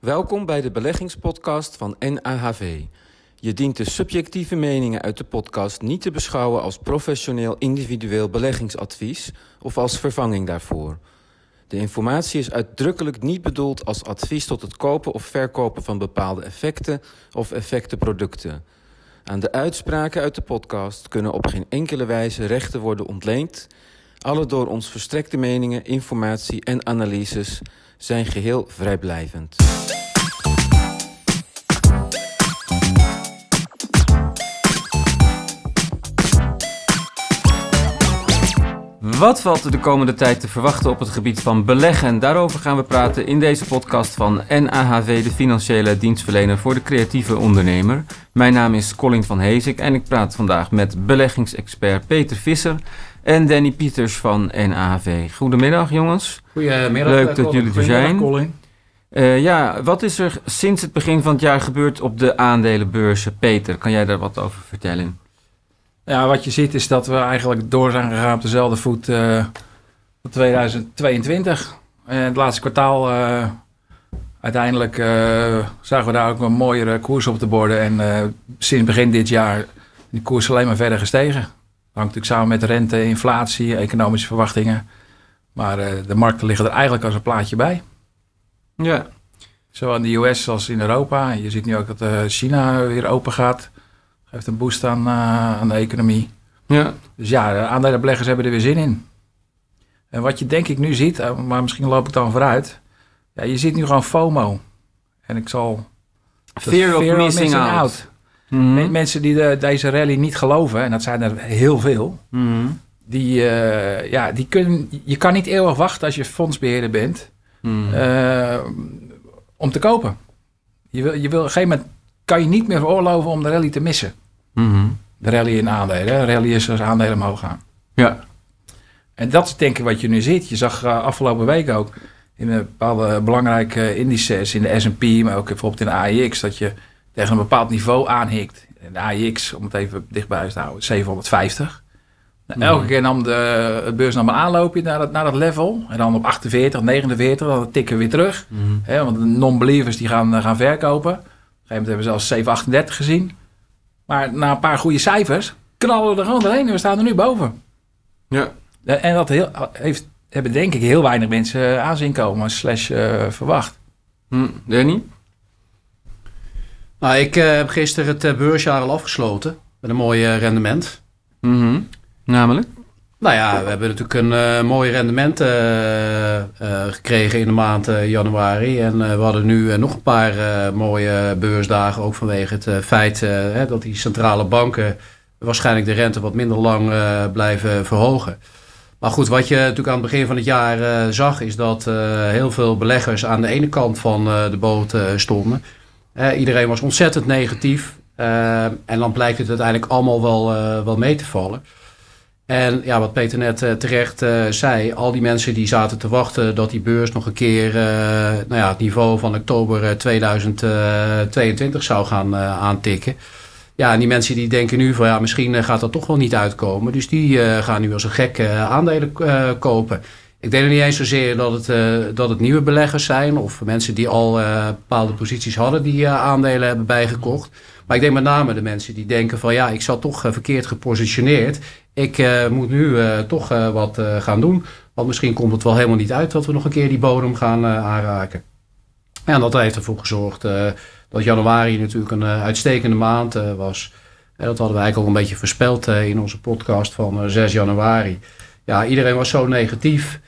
Welkom bij de beleggingspodcast van NAHV. Je dient de subjectieve meningen uit de podcast niet te beschouwen als professioneel individueel beleggingsadvies of als vervanging daarvoor. De informatie is uitdrukkelijk niet bedoeld als advies tot het kopen of verkopen van bepaalde effecten of effectenproducten. Aan de uitspraken uit de podcast kunnen op geen enkele wijze rechten worden ontleend. Alle door ons verstrekte meningen, informatie en analyses zijn geheel vrijblijvend. Wat valt er de komende tijd te verwachten op het gebied van beleggen? Daarover gaan we praten in deze podcast van NAHV, de financiële dienstverlener voor de creatieve ondernemer. Mijn naam is Colin van Heesik en ik praat vandaag met beleggingsexpert Peter Visser en Danny Pieters van NAHV. Goedemiddag jongens. Goedemiddag. Leuk dat jullie er zijn. Colin. Uh, ja, wat is er sinds het begin van het jaar gebeurd op de aandelenbeurzen? Peter, kan jij daar wat over vertellen? Ja, wat je ziet is dat we eigenlijk door zijn gegaan op dezelfde voet uh, 2022. En het laatste kwartaal, uh, uiteindelijk uh, zagen we daar ook een mooiere koers op de borden. En uh, sinds begin dit jaar die koers alleen maar verder gestegen. Hangt natuurlijk samen met rente, inflatie, economische verwachtingen. Maar de markten liggen er eigenlijk als een plaatje bij. Ja. Zowel in de US als in Europa. Je ziet nu ook dat China weer open gaat. Geeft een boost aan, uh, aan de economie. Ja. Dus ja, de aandelenbeleggers hebben er weer zin in. En wat je denk ik nu ziet, maar misschien loop ik dan vooruit. Ja, je ziet nu gewoon FOMO. En ik zal... Fear, of missing, out. out. -hmm. Mensen die de, deze rally niet geloven, en dat zijn er heel veel... -hmm. die, uh, ja, die kunnen, je kan niet eeuwig wachten als je fondsbeheerder bent... -hmm. uh, om te kopen. Je wil, je wil op een gegeven moment kan je niet meer veroorloven om de rally te missen. De rally in aandelen. De rally is als aandelen omhoog gaan. Ja. En dat is denk ik wat je nu ziet. Je zag uh, afgelopen week ook in bepaalde belangrijke indices, in de S&P, maar ook bijvoorbeeld in de AIX, dat je tegen een bepaald niveau aanhikt. De AIX, om het even dichtbij te houden, 750. Nou, elke mm -hmm. keer nam de, de beurs nam een aanloopje naar dat, naar dat level. En dan op 48, 49, dan tikken we weer terug. Mm -hmm. He, want de non-believers die gaan, gaan verkopen. Op een gegeven moment hebben we zelfs 738 gezien. Maar na een paar goede cijfers knallen we er gewoon doorheen en we staan er nu boven. Ja. En dat heel, heeft, hebben denk ik heel weinig mensen aanzien komen, slash uh, verwacht. Hm. Danny? Nou, ik uh, heb gisteren het uh, beursjaar al afgesloten met een mooi rendement. Mm -hmm. Namelijk? Nou ja, we hebben natuurlijk een mooi rendement gekregen in de maand januari. En we hadden nu nog een paar mooie beursdagen. Ook vanwege het feit hè, dat die centrale banken waarschijnlijk de rente wat minder lang blijven verhogen. Maar goed, wat je natuurlijk aan het begin van het jaar zag, is dat heel veel beleggers aan de ene kant van de boot stonden. Iedereen was ontzettend negatief. en dan blijkt het uiteindelijk allemaal wel, wel mee te vallen. En ja, wat Peter net uh, terecht zei, al die mensen die zaten te wachten dat die beurs nog een keer nou ja, het niveau van oktober 2022 zou gaan aantikken. Ja, en die mensen die denken nu van ja, misschien gaat dat toch wel niet uitkomen. Dus die gaan nu als een gek aandelen kopen. Ik denk niet eens zozeer dat het, dat het nieuwe beleggers zijn of mensen die al bepaalde posities hadden die aandelen hebben bijgekocht. Maar ik denk met name de mensen die denken van ja, ik zat toch verkeerd gepositioneerd. Ik moet nu toch wat gaan doen. Want misschien komt het wel helemaal niet uit dat we nog een keer die bodem gaan aanraken. En dat heeft ervoor gezorgd dat januari natuurlijk een uitstekende maand was. En dat hadden we eigenlijk al een beetje voorspeld in onze podcast van 6 januari. Ja, iedereen was zo negatief.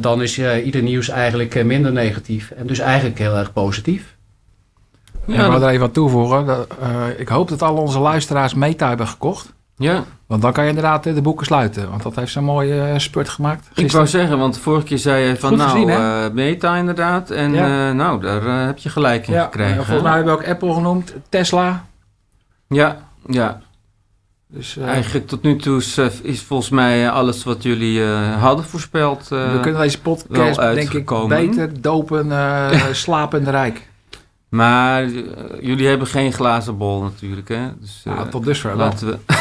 Dan is ieder nieuws eigenlijk minder negatief. En dus eigenlijk heel erg positief. Ja, ik wil er even wat toevoegen. Dat, ik hoop dat al onze luisteraars meta hebben gekocht. Ja. Want dan kan je inderdaad de boeken sluiten. Want dat heeft zo'n mooie uh, spurt gemaakt. Gisteren. Ik wou zeggen, want vorige keer zei je van Goed nou, gezien, uh, meta inderdaad. En Ja. uh, nou, daar uh, heb je gelijk in Ja, gekregen. volgens mij hebben we ook Apple genoemd. Tesla. Ja, ja. Dus uh, Eigenlijk tot nu toe is, uh, is volgens mij alles wat jullie uh, hadden voorspeld. we kunnen deze wel podcast denk ik beter dopen, uh, slapend rijk. Maar uh, jullie hebben geen glazen bol natuurlijk, hè? Dus, uh, Ja, tot dusver wel. laten we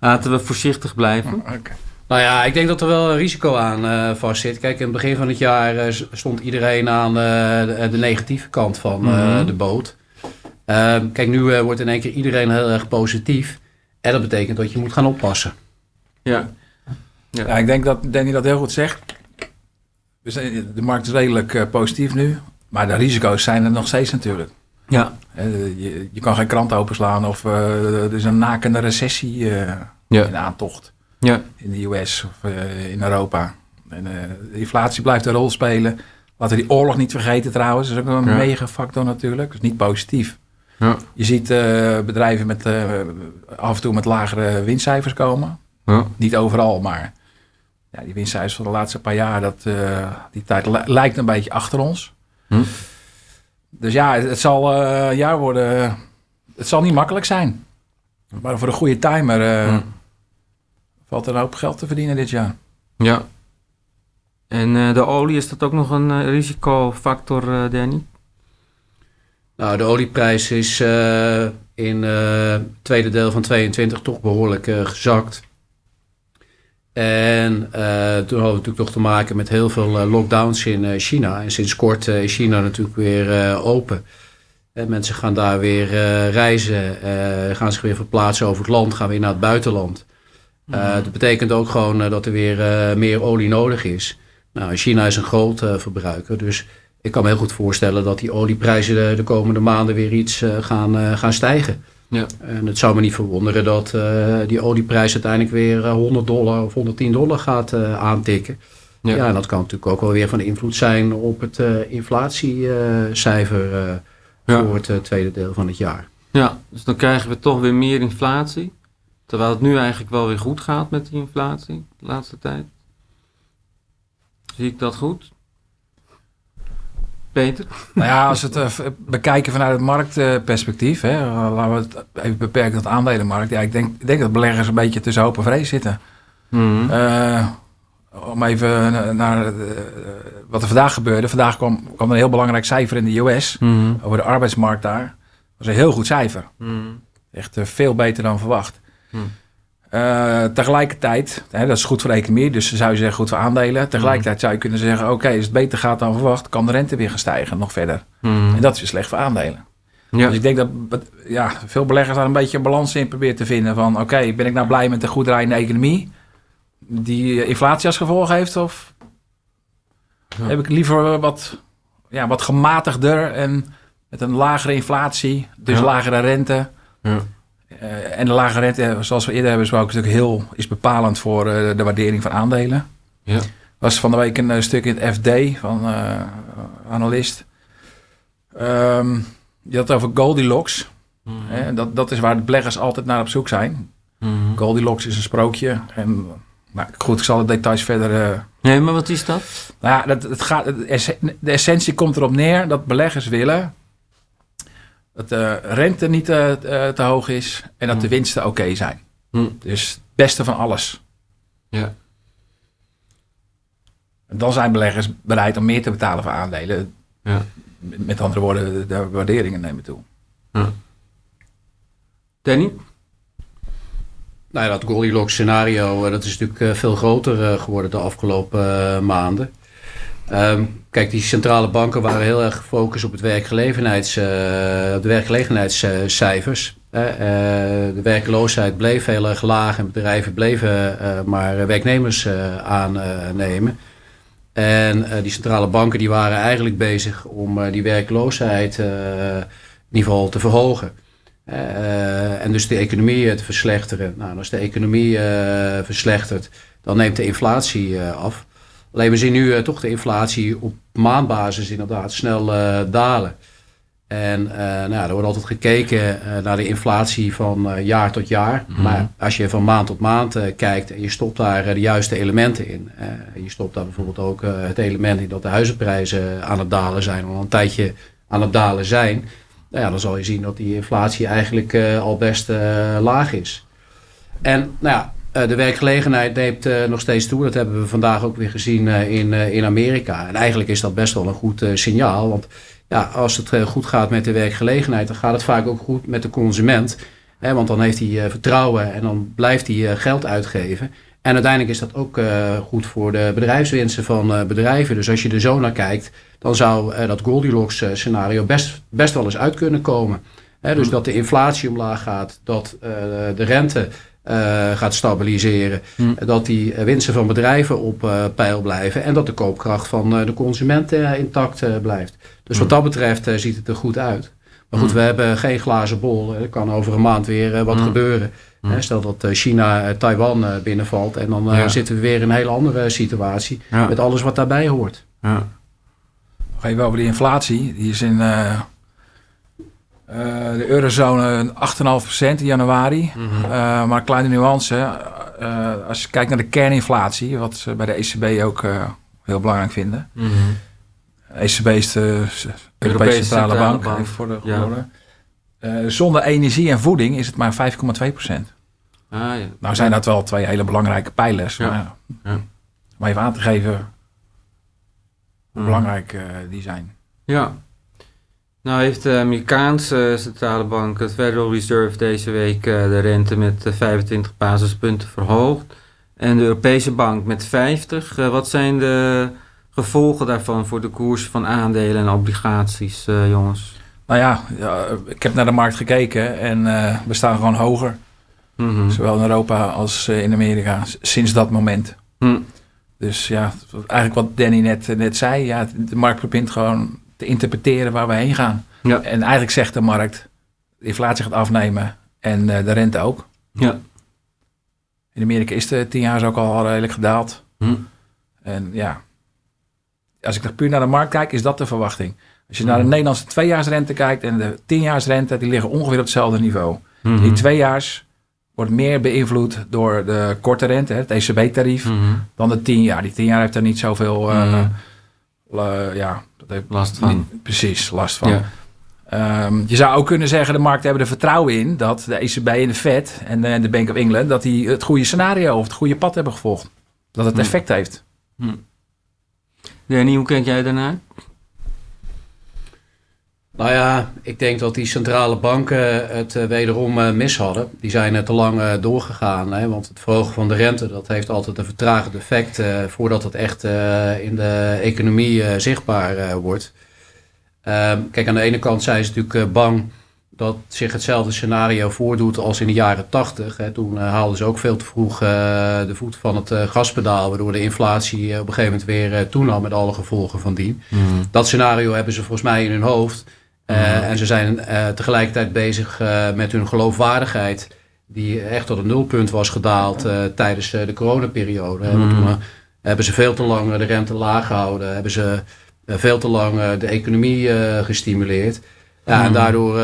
laten we voorzichtig blijven. Oké. Nou ja, ik denk dat er wel een risico aan uh, vastzit. Kijk, in het begin van het jaar stond iedereen aan de, de, negatieve kant van mhm. de boot. Ehm, kijk, nu wordt in één keer iedereen heel erg positief. En dat betekent dat je moet gaan oppassen. Ja, ja. ja ik denk dat Danny dat heel goed zegt. De markt is redelijk positief nu. Maar de risico's zijn er nog steeds natuurlijk. Ja. Je, je kan geen krant openslaan of uh, er is een nakende recessie uh, ja. in aantocht. Ja. In de US of uh, in Europa. En, de inflatie blijft een rol spelen. Laten we die oorlog niet vergeten trouwens. Dat is ook een ja. mega factor natuurlijk. Dat is niet positief. Ja. Je ziet bedrijven met, af en toe met lagere winstcijfers komen. Ja. Niet overal, maar ja, die winstcijfers van de laatste paar jaar, dat, die tijd lijkt een beetje achter ons. Hm? Dus ja, het, zal jaar worden. Het zal niet makkelijk zijn. Maar voor een goede timer hm. valt er een hoop geld te verdienen dit jaar. Ja. En de olie, is dat ook nog een risicofactor, Danny? Nou, de olieprijs is in het tweede deel van 22 toch behoorlijk gezakt. En uh, toen hadden we natuurlijk toch te maken met heel veel uh, lockdowns in uh, China. En sinds kort is China natuurlijk weer open. En mensen gaan daar weer reizen, gaan zich weer verplaatsen over het land, gaan weer naar het buitenland. Mhm. Dat betekent ook gewoon dat er weer meer olie nodig is. Nou, China is een groot verbruiker, dus ik kan me heel goed voorstellen dat die olieprijzen de, de komende maanden weer iets gaan, gaan stijgen. Ja. En het zou me niet verwonderen dat uh, die olieprijs uiteindelijk weer 100 eh, dollar of 110 dollar gaat aantikken. Ja. ja, en dat kan natuurlijk ook wel weer van invloed zijn op het inflatiecijfer ja. voor het tweede deel van het jaar. Ja, dus dan krijgen we toch weer meer inflatie. Terwijl het nu eigenlijk wel weer goed gaat met die inflatie de laatste tijd. Zie ik dat goed? Peter? Nou ja, als we het uh, bekijken vanuit het marktperspectief, hè, laten we het even beperken tot aandelenmarkt. Ja, ik denk, ik denk dat beleggers een beetje tussen hoop en vrees zitten. Mm uh, om even naar uh, wat er vandaag gebeurde. Vandaag kwam, kwam een heel belangrijk cijfer in de US mm over de arbeidsmarkt daar. Dat was een heel goed cijfer. Mm Echt veel beter dan verwacht. Uh, tegelijkertijd, hè, dat is goed voor de economie, dus zou je zeggen goed voor aandelen. Tegelijkertijd zou je kunnen zeggen, oké, als het beter gaat dan verwacht, kan de rente weer gaan stijgen nog verder. Hmm. En dat is weer slecht voor aandelen. Ja. Dus ik denk dat ja, veel beleggers daar een beetje een balans in proberen te vinden van, oké, ben ik nou blij met de goed draaiende economie die inflatie als gevolg heeft of heb ik liever wat, ja, wat gematigder en met een lagere inflatie, dus lagere rente. Uh, en de lage rente, zoals we eerder hebben besproken, is natuurlijk heel is bepalend voor uh, de waardering van aandelen. Ja. was van de week een uh, stuk in het FD van analist. Um, die had het over Goldilocks. Mm -hmm. dat, dat is waar de beleggers altijd naar op zoek zijn. Mm -hmm. Goldilocks is een sprookje. En nou, goed, ik zal de details verder. Nee, maar wat is dat? Nou ja, dat, het gaat, de essentie komt erop neer dat beleggers willen dat de rente niet te, eh, te hoog is en dat de hmm. winsten oké zijn. Hmm. Dus het beste van alles. Ja. En dan zijn beleggers bereid om meer te betalen voor aandelen. Ja. Met andere woorden, de waarderingen nemen toe. Ja. Danny? Nou ja, dat Goldilocks scenario, eh, dat is natuurlijk eh, veel groter geworden de afgelopen maanden. Ehm, kijk, die centrale banken waren heel erg gefocust op, het werkgelegenheids, uh, de werkgelegenheidscijfers. Uh, de werkloosheid bleef heel erg laag en bedrijven bleven uh, maar werknemers aannemen. En die centrale banken die waren eigenlijk bezig om die werkloosheid in ieder geval te verhogen. en dus de economie te verslechteren. Nou, als de economie verslechtert, dan neemt de inflatie af. Alleen we zien nu uh, toch de inflatie op maandbasis inderdaad snel uh, dalen. En uh, nou, er wordt altijd gekeken naar de inflatie van jaar tot jaar. Mm -hmm. Maar als je van maand tot maand kijkt en je stopt daar de juiste elementen in. je stopt daar bijvoorbeeld ook het element in dat de huizenprijzen aan het dalen zijn. Al een tijdje aan het dalen zijn. Nou ja, dan zal je zien dat die inflatie eigenlijk al best laag is. En nou ja, eh, de werkgelegenheid neemt uh, nog steeds toe. Dat hebben we vandaag ook weer gezien uh, in, in Amerika. En eigenlijk is dat best wel een goed signaal. Want ja, als het goed gaat met de werkgelegenheid, dan gaat het vaak ook goed met de consument. Hè, want dan heeft hij vertrouwen en dan blijft hij geld uitgeven. En uiteindelijk is dat ook goed voor de bedrijfswinsten van bedrijven. Dus als je er zo naar kijkt, dan zou dat Goldilocks scenario best, best wel eens uit kunnen komen. dus hmm. dat de inflatie omlaag gaat, dat de rente gaat stabiliseren. Hmm. Dat die winsten van bedrijven op peil blijven. En dat de koopkracht van de consumenten intact blijft. Dus wat hmm. dat betreft ziet het er goed uit. Maar goed, we hebben geen glazen bol. Er kan over een maand weer wat gebeuren. Stel dat eh, China eh, Taiwan eh, binnenvalt en dan zitten we weer in een hele andere situatie met alles wat daarbij hoort. Ja. Nog even over die inflatie. Die is in de eurozone 8,5% in januari. Mhm. maar een kleine nuance. als je kijkt naar de kerninflatie, wat ze bij de ECB ook heel belangrijk vinden. Mm ECB is de Europese, Centrale, Bank, Bank. voor de ja. zonder energie en voeding is het maar 5,2 procent. Ah, ja. Nou zijn dat wel twee hele belangrijke pijlers. Maar, ja. maar even aan te geven hoe belangrijk uh, die zijn. Ja. Nou heeft de Amerikaanse centrale bank, het Federal Reserve, deze week uh, de rente met 25 basispunten verhoogd. En de Europese bank met 50. Uh, wat zijn de gevolgen daarvan voor de koers van aandelen en obligaties, jongens? Nou ja, ik heb naar de markt gekeken en we staan gewoon hoger. Mhm. Zowel in Europa als eh, in Amerika, sinds dat moment. Mhm. Dus ja, eigenlijk wat Danny net, net zei, ja, de markt probeert gewoon te interpreteren waar we heen gaan. Ja. En eigenlijk zegt de markt, de inflatie gaat afnemen en uh, de rente ook. Ja. In Amerika is de tien jaar ook al redelijk gedaald. Mm. En ja, als ik puur naar de markt kijk, is dat de verwachting. Als je naar de mhm. Nederlandse tweejaarsrente kijkt en de tienjaarsrente, die liggen ongeveer op hetzelfde niveau. Die tweejaars wordt meer beïnvloed door de korte rente, het ECB-tarief, dan de 10 jaar. Die 10 jaar heeft er niet zoveel uh, ja, heeft last van. precies, last van. Ehm, je zou ook kunnen zeggen, de markten hebben er vertrouwen in dat de ECB en de Fed en de, de Bank of England, dat die het goede scenario of het goede pad hebben gevolgd. Dat het mhm. effect heeft. Hmm. Danny, hoe kijk jij daarnaar? Nou ja, ik denk dat die centrale banken het uh, wederom uh, mis hadden. Die zijn uh, te lang doorgegaan. Hè, want het verhogen van de rente dat heeft altijd een vertragend effect voordat het echt in de economie zichtbaar wordt. Ehm, kijk, aan de ene kant zijn ze natuurlijk bang dat zich hetzelfde scenario voordoet als in de jaren 80. Hè. Toen haalden ze ook veel te vroeg de voet van het gaspedaal, waardoor de inflatie op een gegeven moment weer toenam met alle gevolgen van dien. Mm. Dat scenario hebben ze volgens mij in hun hoofd. Eh, mhm. En ze zijn uh, tegelijkertijd bezig uh, met hun geloofwaardigheid, die echt tot een nulpunt was gedaald tijdens de coronaperiode. Mm. Toen hebben ze veel te lang de rente laag gehouden, hebben ze veel te lang de economie gestimuleerd. Ja, en mhm. daardoor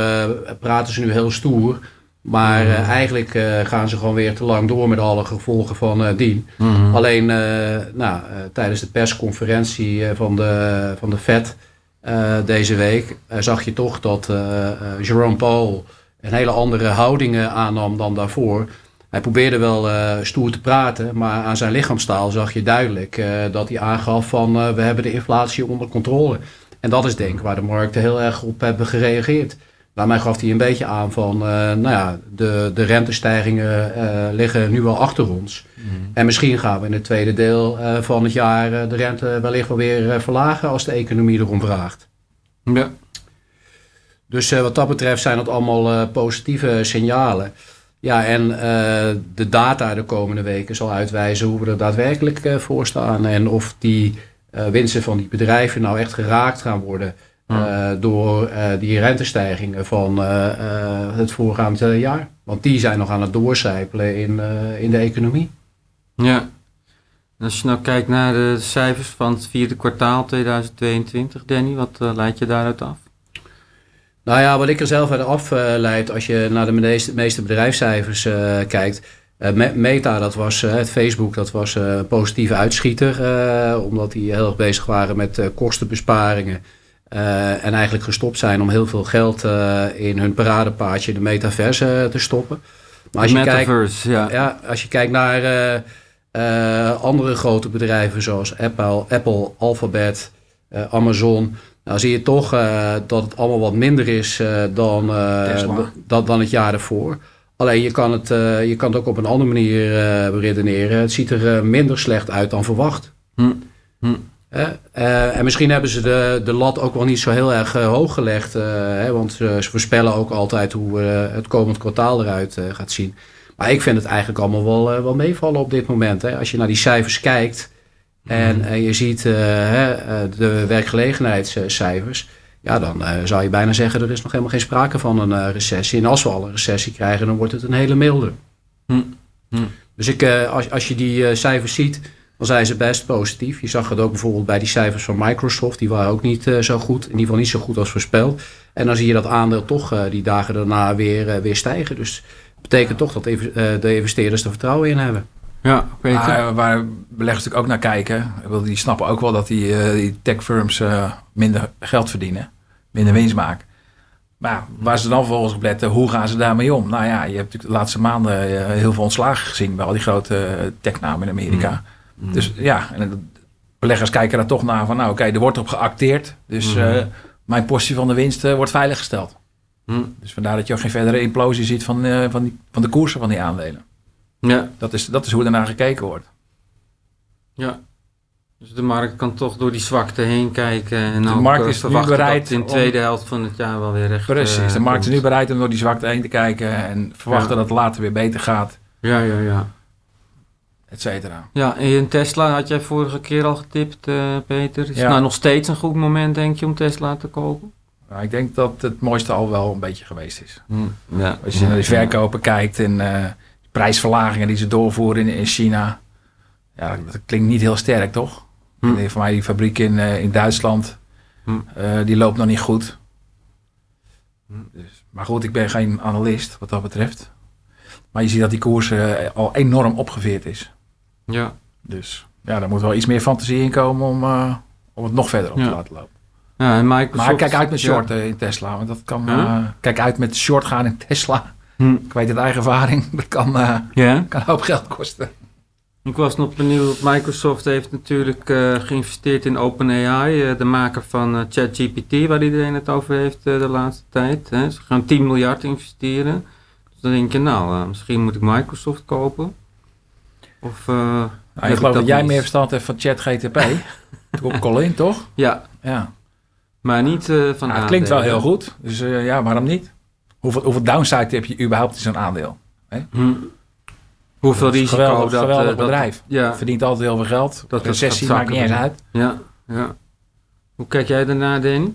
praten ze nu heel stoer. Maar uh, eigenlijk uh, gaan ze gewoon weer te lang door met alle gevolgen van uh, dien. Mm. Alleen nou, tijdens de persconferentie van de, van de FED deze week uh, zag je toch dat uh, Jerome Paul een hele andere houding aannam dan daarvoor. Hij probeerde wel stoer te praten, maar aan zijn lichaamstaal zag je duidelijk dat hij aangaf van we hebben de inflatie onder controle. En dat is denk ik waar de markten heel erg op hebben gereageerd. Daarmee gaf hij een beetje aan van, nou ja, de, de rentestijgingen liggen nu wel achter ons. Mhm. En misschien gaan we in het tweede deel van het jaar de rente wellicht wel weer verlagen als de economie erom vraagt. Ja. Dus wat dat betreft zijn dat allemaal positieve signalen. Ja, en de data de komende weken zal uitwijzen hoe we er daadwerkelijk voor staan. En of die winsten van die bedrijven nou echt geraakt gaan worden door die rentestijgingen van het voorgaande jaar. Want die zijn nog aan het doorcijpelen in, in de economie. Ja. als je nou kijkt naar de cijfers van het vierde kwartaal 2022, Danny, wat leid je daaruit af? Nou ja, wat ik er zelf uit afleid als je naar de meeste, meeste bedrijfscijfers kijkt. Meta, dat was het Facebook, dat was een positieve uitschieter. omdat die heel erg bezig waren met kostenbesparingen. En eigenlijk gestopt zijn om heel veel geld in hun paradepaardje, de metaverse, te stoppen. Maar als je, Metaverse, kijkt, ja. ja. Als je kijkt naar andere grote bedrijven zoals Apple, Apple Alphabet, Amazon. Nou zie je toch dat het allemaal wat minder is dan, dan, dan het jaar ervoor. Alleen je kan, het, uh, je kan het ook op een andere manier uh, redeneren. Het ziet er uh, minder slecht uit dan verwacht. Hm. Hm. En misschien hebben ze de, de lat ook wel niet zo heel erg hoog gelegd. Hè, want ze voorspellen ook altijd hoe het komend kwartaal eruit gaat zien. Maar ik vind het eigenlijk allemaal wel, wel meevallen op dit moment. Hè. Als je naar die cijfers kijkt en hm. je ziet de werkgelegenheidscijfers ja, dan zou je bijna zeggen, er is nog helemaal geen sprake van een recessie. En als we al een recessie krijgen, dan wordt het een hele milde. Hm. Hm. Dus ik, als, als je die cijfers ziet, dan zijn ze best positief. Je zag het ook bijvoorbeeld bij die cijfers van Microsoft. Die waren ook niet zo goed, in ieder geval niet zo goed als voorspeld. En dan zie je dat aandeel toch die dagen daarna weer, weer stijgen. Dus dat betekent toch dat de investeerders er vertrouwen in hebben. Ja, weet je. waar beleggers natuurlijk ook naar kijken. Die snappen ook wel dat die, die tech firms minder geld verdienen minder winst maken. Maar waar ze dan vervolgens op letten, hoe gaan ze daarmee om? Nou ja, je hebt natuurlijk de laatste maanden eh, heel veel ontslagen gezien bij al die grote eh, technamen in Amerika. Mm. Mm. Dus ja, en beleggers kijken daar toch naar van, nou oké, er wordt op geacteerd. Dus mm. uh, mijn portie van de winst uh, wordt veiliggesteld. Mm. Dus vandaar dat je ook geen verdere implosie ziet van, uh, van, die, van de koersen van die aandelen. Ja. Dat is, dat is hoe er naar gekeken wordt. Ja, dus de markt kan toch door die zwakte heen kijken. En de markt is nu bereid in de tweede helft van het jaar wel weer recht. Precies, de eh, markt is nu bereid om door die zwakte heen te kijken en verwachten dat het later weer beter gaat. Ja, ja, ja. Etcetera. Ja, en in Tesla had jij vorige keer al getipt, uh, Peter. Is het nou nog steeds een goed moment, denk je, om Tesla te kopen? Nou, ik denk dat het mooiste al wel een beetje geweest is. Hm. Ja. Als je naar de verkopen kijkt en uh, prijsverlagingen die ze doorvoeren in, in China. Ja, dat klinkt niet heel sterk, toch? Hm. Voor mij die fabriek in, uh, in Duitsland, hm. die loopt nog niet goed. Hm. Dus, maar goed, ik ben geen analist wat dat betreft. Maar je ziet dat die koers uh, al enorm opgeveerd is. Ja. Dus ja, daar moet wel iets meer fantasie in komen om, om het nog verder op te laten lopen. Ja, en Microsoft, maar kijk uit met short in Tesla. Want dat kan. kijk uit met short gaan in Tesla. Hm. Ik weet het eigen ervaring. Dat kan, kan een hoop geld kosten. Ik was nog benieuwd. Microsoft heeft natuurlijk uh, geïnvesteerd in OpenAI, uh, de maker van uh, ChatGPT, waar iedereen het over heeft de laatste tijd. Hè. Ze gaan 10 miljard investeren. Dus dan denk je, nou, misschien moet ik Microsoft kopen. Of, nou, ik geloof dat, jij meer verstand hebt van ChatGTP. Op Colin, toch? Ja. ja. Maar niet van nou, Het klinkt wel heel goed, dus ja, waarom niet? Hoeveel, hoeveel downside heb je überhaupt in zo'n aandeel? Hè? Hm. Hoeveel risico geweldig, dat... Geweldig uh, bedrijf. ja. Verdient altijd heel veel geld. Dat Recessie maakt niet eens uit. Ja, ja. Hoe kijk jij daarna, Danny?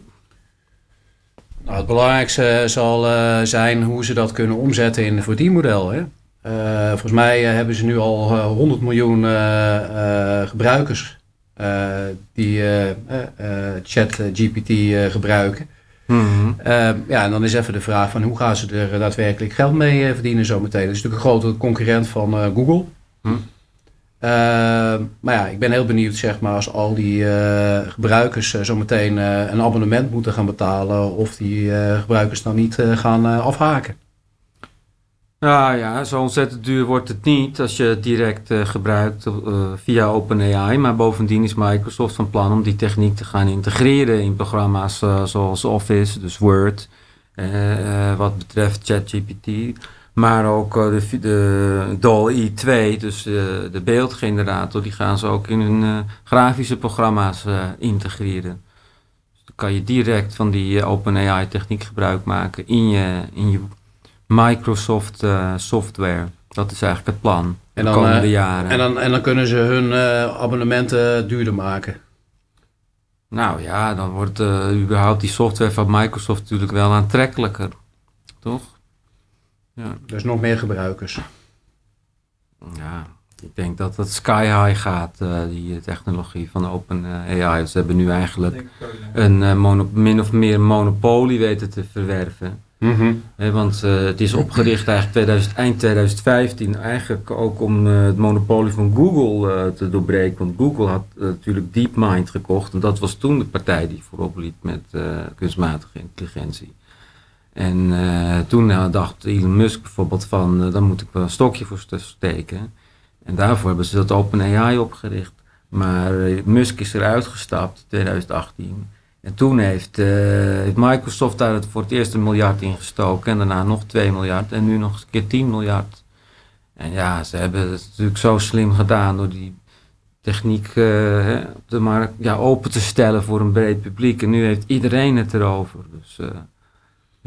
Nou, het belangrijkste zal uh, zijn hoe ze dat kunnen omzetten in een verdienmodel. Hè? Uh, volgens mij hebben ze nu al 100 miljoen gebruikers die ChatGPT gebruiken. Mm ja, en dan is even de vraag van hoe gaan ze er daadwerkelijk geld mee verdienen zometeen. Dat is natuurlijk een grote concurrent van Google. Mhm. Maar ja, ik ben heel benieuwd zeg maar als al die eh, gebruikers zometeen een abonnement moeten gaan betalen of die gebruikers dan niet gaan afhaken. Ja, ja, zo ontzettend duur wordt het niet als je het direct uh, gebruikt uh, via OpenAI. Maar bovendien is Microsoft van plan om die techniek te gaan integreren in programma's uh, zoals Office, dus Word, wat betreft ChatGPT. Maar ook de, de DALL-E 2, dus de beeldgenerator, die gaan ze ook in hun grafische programma's integreren. Dus dan kan je direct van die OpenAI techniek gebruik maken in je, in je Microsoft uh, software. Dat is eigenlijk het plan de dan, komende uh, jaren. En dan, en dan kunnen ze hun uh, abonnementen duurder maken. Nou ja, dan wordt überhaupt die software van Microsoft natuurlijk wel aantrekkelijker. Toch? Ja. Dus nog meer gebruikers. Ja, ik denk dat het sky high gaat, die technologie van OpenAI. Ze hebben nu eigenlijk een min of meer monopolie weten te verwerven. Mm want uh, het is opgericht eigenlijk 2000, eind 2015 eigenlijk ook om uh, het monopolie van Google uh, te doorbreken. Want Google had natuurlijk DeepMind gekocht en dat was toen de partij die voorop liep met kunstmatige intelligentie. En toen dacht Elon Musk bijvoorbeeld van, dan moet ik wel een stokje voor steken. En daarvoor hebben ze dat OpenAI opgericht. Maar Musk is eruit gestapt in 2018. En toen heeft, eh, Microsoft daar voor het eerst een miljard in gestoken. En daarna nog 2 miljard. En nu nog een keer 10 miljard. En ja, ze hebben het natuurlijk zo slim gedaan door die techniek eh, de markt ja, open te stellen voor een breed publiek. En nu heeft iedereen het erover. Dus eh,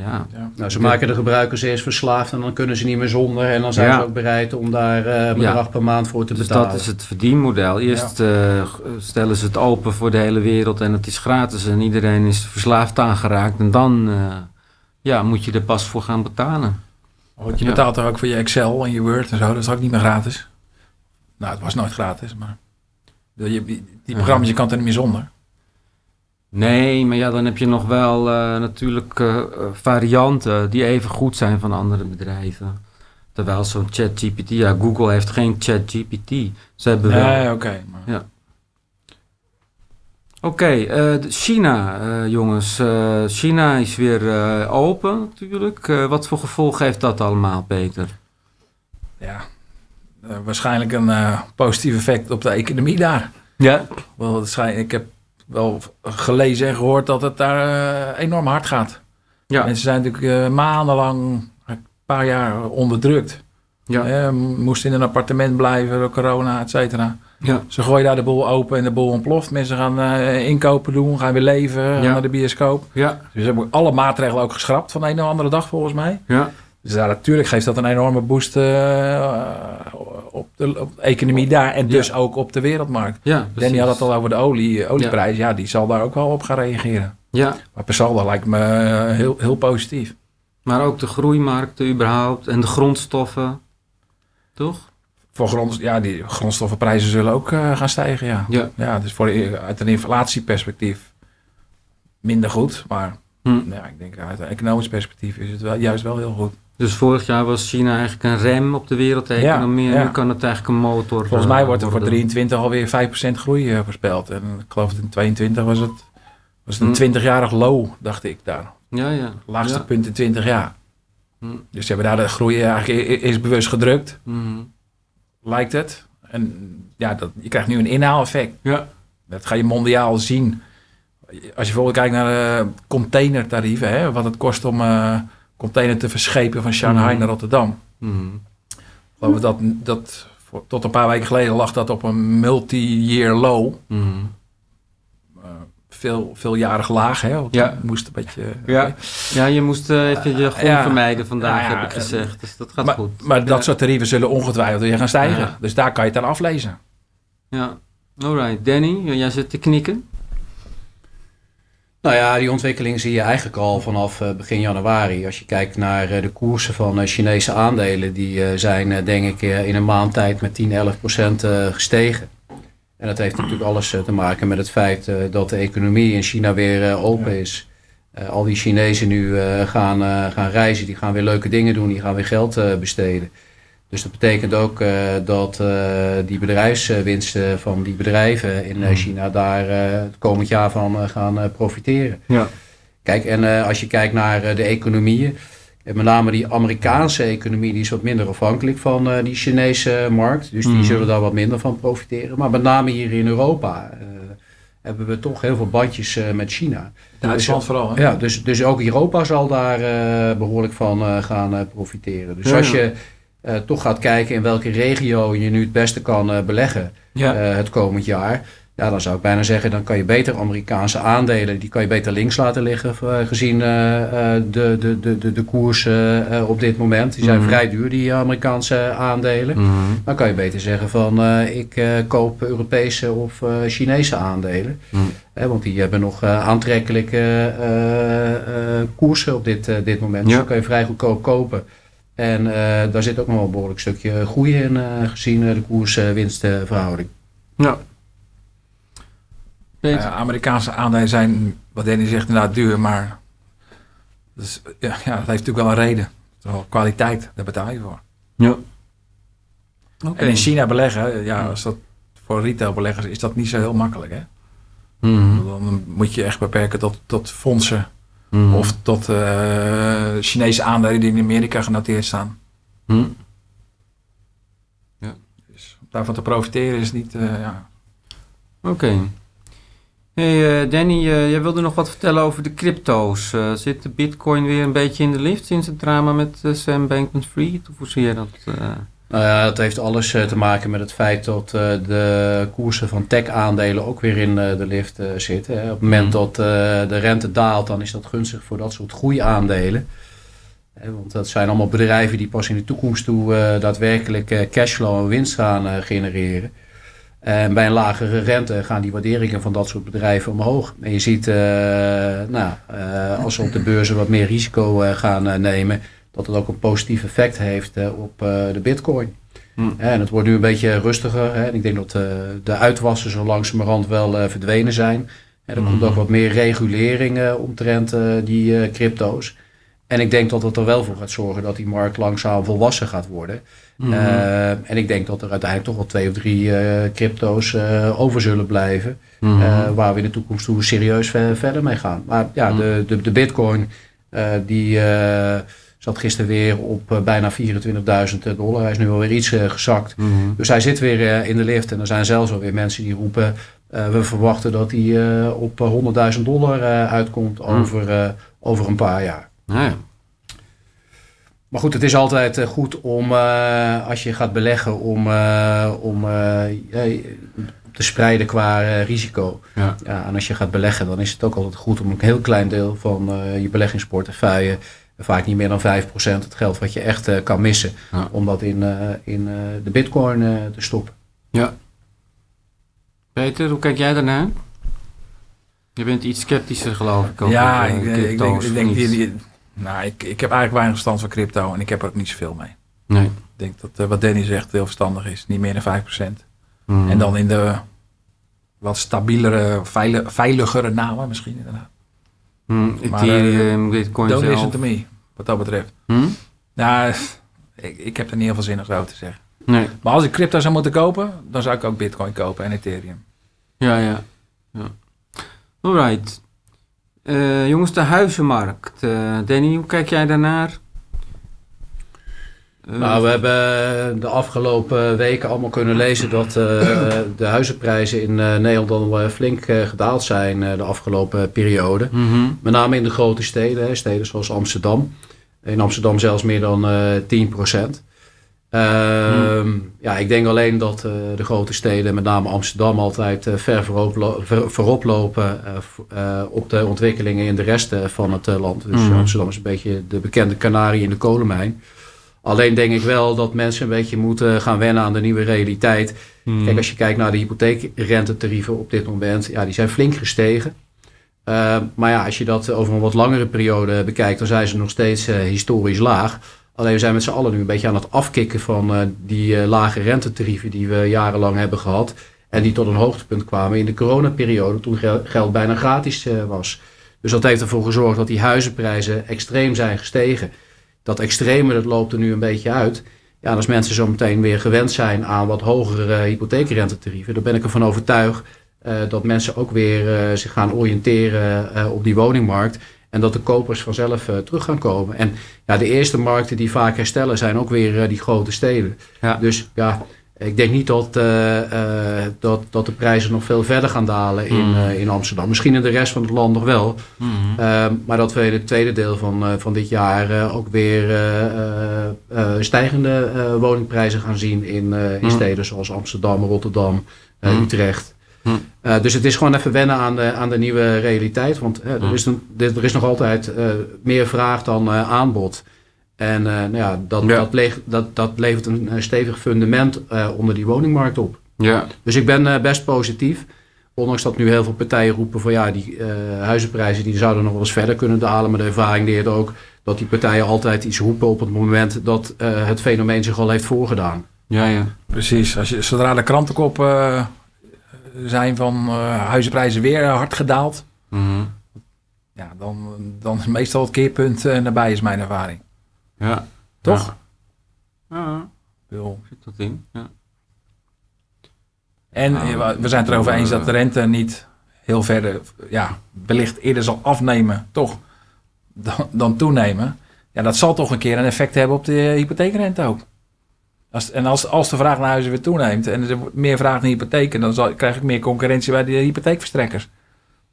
ja. Ja. Nou, ze maken de gebruikers eerst verslaafd en dan kunnen ze niet meer zonder. En dan zijn Ja. ze ook bereid om daar eh, een bedrag per maand voor te Dus betalen. dat is het verdienmodel. Eerst eh, stellen ze het open voor de hele wereld en het is gratis en iedereen is verslaafd aangeraakt. En dan eh, ja, moet je er pas voor gaan betalen. Want je Ja. betaalt er ook voor je Excel en je Word en zo. Dat is ook niet meer gratis. Nou, het was nooit gratis, maar... Die, die die programma's, je kan het er niet meer zonder. Nee, maar ja, dan heb je nog wel eh, natuurlijk eh, eh, varianten die even goed zijn van andere bedrijven. Terwijl zo'n ChatGPT, ja, Google heeft geen ChatGPT. Ze hebben wel. Nee, oké. maar- Oké, eh, de- China, jongens. China is weer open natuurlijk. Wat voor gevolgen heeft dat allemaal, Peter? ja, waarschijnlijk een positief effect op de economie daar. Ja. Wel, ik heb wel gelezen en gehoord dat het daar eh, enorm hard gaat. Ja. Mensen zijn natuurlijk eh, maandenlang, een paar jaar onderdrukt. Ja. Moesten in een appartement blijven door corona, et cetera. Ja. Ze gooien daar de boel open en de boel ontploft. Mensen gaan eh, inkopen doen, gaan weer leven, gaan Ja. naar de bioscoop. Ja. Dus ze hebben alle maatregelen ook geschrapt van de een of andere dag volgens mij. Ja. Dus ja, natuurlijk geeft dat een enorme boost de, economie daar en dus Ja. ook op de wereldmarkt. Ja, Danny had het al over de olie, olieprijs. Ja. die zal daar ook wel op gaan reageren. Ja, Maar per saldo lijkt me eh, heel, heel positief. maar ook de groeimarkten überhaupt en de grondstoffen. Toch? Voor grond, ja, die grondstoffenprijzen zullen ook eh, gaan stijgen, ja. Ja. Ja, dus voor, uit een inflatieperspectief minder goed. Maar Hm. ja, ik denk uit een economisch perspectief is het wel, juist wel heel goed. Dus vorig jaar was China eigenlijk een rem op de wereldeconomie. Ja, en ja. nu kan het eigenlijk een motor Volgens eh, mij wordt er voor worden. 23 alweer 5% groei eh, voorspeld. En ik geloof dat in 22 was het, was het een 20-jarig low, dacht ik daar. Ja, ja. Laagste Ja. punt in 20 jaar. Hm. Dus ze hebben daar de groei eigenlijk is bewust gedrukt, Mhm. lijkt het. En ja, dat, je krijgt nu een inhaaleffect. Ja. Dat ga je mondiaal zien. Als je bijvoorbeeld kijkt naar de containertarieven, hè, wat het kost om eh container te verschepen van Shanghai Mhm. naar Rotterdam. Mhm. Dat, dat voor- tot een paar weken geleden lag dat op een multi-year low. Mhm. Eh, veel, veeljarig laag, hè? Want Ja. moest een beetje... Ja. ja, je moest eh, even je groen ja. vermijden vandaag, ja, heb ik gezegd. Dus dat gaat maar, goed. maar dat soort tarieven zullen ongetwijfeld weer gaan stijgen. Dus daar kan je het aan aflezen. Ja. Alright, Danny, jij zit te knikken. Nou ja, die ontwikkeling zie je eigenlijk al vanaf eh, begin januari. Als je kijkt naar eh, de koersen van eh, Chinese aandelen, die zijn denk ik in een maand tijd met 10, 11 procent gestegen. En dat heeft natuurlijk alles te maken met het feit dat de economie in China weer open is. Al die Chinezen nu gaan, gaan reizen, die gaan weer leuke dingen doen, die gaan weer geld besteden. Dus dat betekent ook eh, dat eh, die bedrijfswinsten van die bedrijven in eh, Hmm. China daar het komend jaar van gaan profiteren. Ja. Kijk, en als je kijkt naar de economieën, en met name die Amerikaanse economie, die is wat minder afhankelijk van die Chinese markt. Dus die Mhm. zullen daar wat minder van profiteren. Maar met name hier in Europa hebben we toch heel veel bandjes met China. Duitsland vooral. Hè? Ja, dus, dus ook Europa zal daar eh, behoorlijk van gaan profiteren. Dus Ja, als je eh, toch gaat kijken in welke regio je nu het beste kan eh, beleggen Ja. eh, het komend jaar. Ja, dan zou ik bijna zeggen, dan kan je beter Amerikaanse aandelen, die kan je beter links laten liggen, gezien de, de, de, de, de koers op dit moment. Die zijn Mhm. vrij duur, die Amerikaanse aandelen. Mhm. Dan kan je beter zeggen van, ik koop Europese of Chinese aandelen. Mhm. Want die hebben nog aantrekkelijke koersen op dit, dit moment. Dus dan kan je vrij goedkoop kopen. En eh, daar zit ook nog wel een behoorlijk stukje groei in, eh, gezien eh, de koers-winstverhouding. Ja. Amerikaanse aandelen zijn, wat Danny zegt, inderdaad duur. Maar dus, ja, ja, dat heeft natuurlijk wel een reden. Wel kwaliteit, daar betaal je voor. ja. Oké. En in China beleggen, ja, als dat voor retailbeleggers is dat niet zo heel makkelijk. Hè? Mhm. Dan moet je echt beperken tot, tot fondsen Mhm. of tot eh, Chinese aandelen die in Amerika genoteerd staan. Mhm. Dus daarvan te profiteren is niet, eh, ja. Oké. Hey uh, Danny, jij wilde nog wat vertellen over de crypto's. Zit de bitcoin weer een beetje in de lift sinds het drama met Sam Bankman-Fried? Of hoe zie je dat? Nou ja, dat heeft alles te maken met het feit dat de koersen van tech-aandelen ook weer in de lift zitten. Op het moment dat de rente daalt, dan is dat gunstig voor dat soort groeiaandelen. Want dat zijn allemaal bedrijven die pas in de toekomst toe daadwerkelijk cashflow en winst gaan genereren. En bij een lagere rente gaan die waarderingen van dat soort bedrijven omhoog. En je ziet, nou, als ze op de beurzen wat meer risico gaan nemen, dat het ook een positief effect heeft op de bitcoin. Hmm. En het wordt nu een beetje rustiger. Hè. En ik denk dat de uitwassen zo langzamerhand wel verdwenen zijn. En er komt ook wat meer regulering omtrent die crypto's. En ik denk dat het er wel voor gaat zorgen dat die markt langzaam volwassen gaat worden. Eh, en ik denk dat er uiteindelijk toch wel twee of drie uh, crypto's uh, over zullen blijven. Waar we in de toekomst toe serieus verder mee gaan. Maar ja, de, de, de bitcoin die zat gisteren weer op bijna 24.000 dollar. Hij is nu alweer iets gezakt. Dus hij zit weer in de lift. En er zijn zelfs alweer mensen die roepen... we verwachten dat hij op 100.000 dollar uitkomt over, over een paar jaar. Nou ja. Maar goed, het is altijd eh, goed om, uh, als je gaat beleggen, om, uh, om te spreiden qua risico. Ja. ja. en als je gaat beleggen, dan is het ook altijd goed om een heel klein deel van je beleggingsportefeuille, vaak niet meer dan 5% het geld wat je echt kan missen, om dat in, in de bitcoin te stoppen. Ja. Peter, hoe kijk jij daarnaar? Je bent iets sceptischer geloof ik. ja, ik, ik, denk, ik denk die, nou, ik, ik heb eigenlijk weinig verstand van crypto en ik heb er ook niet zoveel mee. Nee. Ik denk dat uh, wat Danny zegt heel verstandig is. Niet meer dan 5%. Mm. En dan in de wat stabielere, veiligere namen misschien inderdaad. Mm, maar, Ethereum, uh, Bitcoin don't zelf. listen to me, wat dat betreft. Hmm? Nou, ik, ik heb er niet heel veel zinnig over te zeggen. Nee. Maar als ik crypto zou moeten kopen, dan zou ik ook Bitcoin kopen en Ethereum. Ja, ja. ja. Alright. Uh, jongens, de huizenmarkt. Uh, Danny, hoe kijk jij daarnaar? Nou, we hebben de afgelopen weken allemaal kunnen lezen dat de huizenprijzen in Nederland al flink gedaald zijn de afgelopen periode. Mm -hmm. Met name in de grote steden, steden zoals Amsterdam. In Amsterdam zelfs meer dan 10 procent. Ehm, ja, ik denk alleen dat de grote steden, met name Amsterdam, altijd ver voorop, ver, voorop lopen op de ontwikkelingen in de rest van het land. Dus mm. Amsterdam is een beetje de bekende kanarie in de kolenmijn. Alleen denk ik wel dat mensen een beetje moeten gaan wennen aan de nieuwe realiteit. Mm. Kijk, als je kijkt naar de hypotheekrentetarieven op dit moment, ja, die zijn flink gestegen. Ehm, maar ja, als je dat over een wat langere periode bekijkt, dan zijn ze nog steeds historisch laag. Alleen we zijn met z'n allen nu een beetje aan het afkicken van uh, die uh, lage rentetarieven die we jarenlang hebben gehad. En die tot een hoogtepunt kwamen in de coronaperiode toen geld bijna gratis was. Dus dat heeft ervoor gezorgd dat die huizenprijzen extreem zijn gestegen. Dat extreme dat loopt er nu een beetje uit. Ja, als mensen zo meteen weer gewend zijn aan wat hogere hypotheekrentetarieven, dan ben ik ervan overtuigd dat mensen ook weer zich gaan oriënteren op die woningmarkt. En dat de kopers vanzelf uh, terug gaan komen. En ja, de eerste markten die vaak herstellen zijn ook weer uh, die grote steden. Ja. Dus ja, ik denk niet dat, uh, dat, dat de prijzen nog veel verder gaan dalen in, mm. in Amsterdam. Misschien in de rest van het land nog wel. Mm. maar dat we in het tweede deel van, van dit jaar ook weer stijgende woningprijzen gaan zien in, in mm. steden zoals Amsterdam, Rotterdam. Utrecht. Dus het is gewoon even wennen aan de, aan de nieuwe realiteit. Want er, is een, er is nog altijd meer vraag dan aanbod. En nou ja, dat, ja. Dat, leeg, dat, dat, levert een, stevig fundament onder die woningmarkt op. Ja. Dus ik ben best positief. Ondanks dat nu heel veel partijen roepen van ja, die huizenprijzen die zouden nog wel eens verder kunnen dalen. Maar de ervaring leert ook dat die partijen altijd iets roepen op het moment dat het fenomeen zich al heeft voorgedaan. Ja, ja. Precies. Als je, zodra de krantenkop zijn van uh, huizenprijzen weer hard gedaald. Mhm. Ja, dan, dan is meestal het keerpunt uh, nabij, is mijn ervaring. Ja. Toch? Ja. ja. Zit dat in? Ja. En we zijn het erover eens dat de rente niet heel verder, ja, wellicht eerder zal afnemen, toch, dan, dan toenemen. Ja, dat zal toch een keer een effect hebben op de hypotheekrente ook. Als, en als, als de vraag naar huizen weer toeneemt en er wordt meer vraag naar hypotheken, dan zal, krijg ik meer concurrentie bij de hypotheekverstrekkers.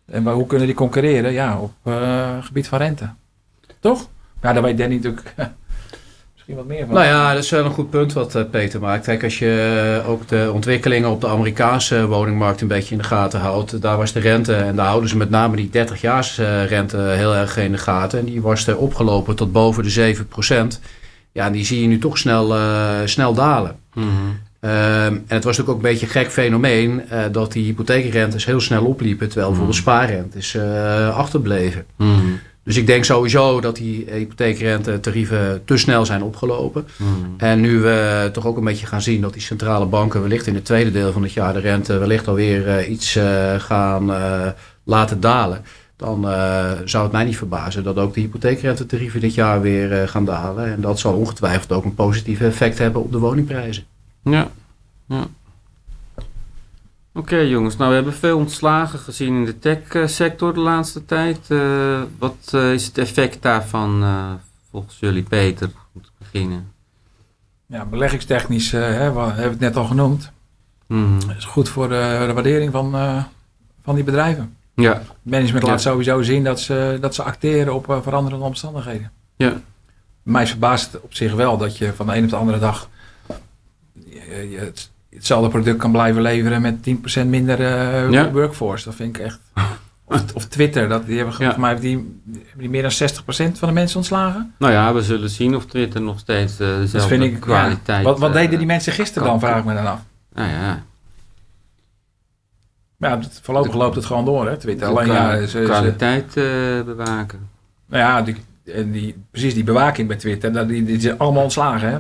En waar- hoe kunnen die concurreren? Ja, op eh, gebied van rente. Toch? Ja, daar weet Danny natuurlijk misschien wat meer van. Nou ja, dat is wel een goed punt wat eh, Peter maakt. Kijk, als je eh, ook de ontwikkelingen op de Amerikaanse woningmarkt een beetje in de gaten houdt. Daar was de rente, en daar houden ze met name die 30-jaars eh, rente heel erg in de gaten. En die was er opgelopen tot boven de 7%. Ja, en die zie je nu toch snel, eh, snel dalen. Mhm. Ehm, en het was natuurlijk ook een beetje een gek fenomeen eh, dat die hypotheekrentes heel snel opliepen, terwijl bijvoorbeeld spaarrentes eh achterbleven. Mhm. Dus ik denk sowieso dat die hypotheekrentetarieven te snel zijn opgelopen. Mhm. En nu we toch ook een beetje gaan zien dat die centrale banken wellicht in het tweede deel van het jaar de rente wellicht alweer eh, iets eh, gaan eh, laten dalen. Dan zou het mij niet verbazen dat ook de hypotheekrentetarieven dit jaar weer gaan dalen. En dat zal ongetwijfeld ook een positief effect hebben op de woningprijzen. Ja. ja. Oké jongens, nou we hebben veel ontslagen gezien in de tech-sector de laatste tijd. Eh, wat eh, is het effect daarvan eh, volgens jullie, Peter? Om te beginnen. Ja, beleggingstechnisch eh, hè, we hebben het net al genoemd. Dat is goed voor de, de waardering van, eh, van die bedrijven. Ja, Management Ja. laat sowieso zien dat ze, dat ze acteren op eh, veranderende omstandigheden. Ja. Mij verbaast het op zich wel dat je van de een op de andere dag je, je het, hetzelfde product kan blijven leveren met 10% minder eh, Ja. workforce. Dat vind ik echt. Of, of Twitter, dat, die hebben Ja. volgens mij die, die meer dan 60% van de mensen ontslagen. nou ja, we zullen zien of Twitter nog steeds eh dezelfde Dat vind ik. ja. kwaliteit... Wat, wat eh, deden die mensen gisteren dan, vraag ik me dan af. Nou ja, ja, het- voorlopig loopt het gewoon door, hè, Twitter. Alleen ja, ze, ze- kwaliteit bewaken. nou ja die, die, precies die bewaking bij Twitter, dat- die, die zijn allemaal ontslagen. Hè?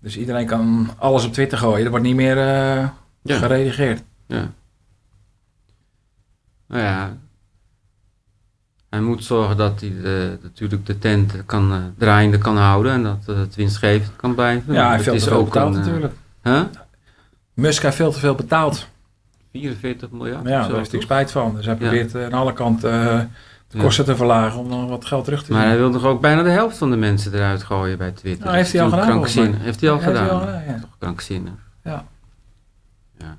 Dus iedereen kan alles op Twitter gooien. Er wordt niet meer eh Ja. geredigeerd. Ja. Nou ja. Hij moet zorgen dat hij de, natuurlijk de tent kan, eh, draaiende kan houden en dat eh, het winstgevend kan blijven. Ja, hij veel te veel betaald een, eh, natuurlijk. Huh? Musk heeft veel te veel betaald. 44 miljard. Ja, daar heeft hij spijt van. Dus hij probeert aan alle kanten de Ja. kosten te verlagen om dan wat geld terug te Maar hij wil toch ook bijna de helft van de mensen eruit gooien bij Twitter. Nou, heeft hij al gedaan. Heeft hij al gedaan? hij al gedaan, ja. Toch krankzinnig. Ja. Ja.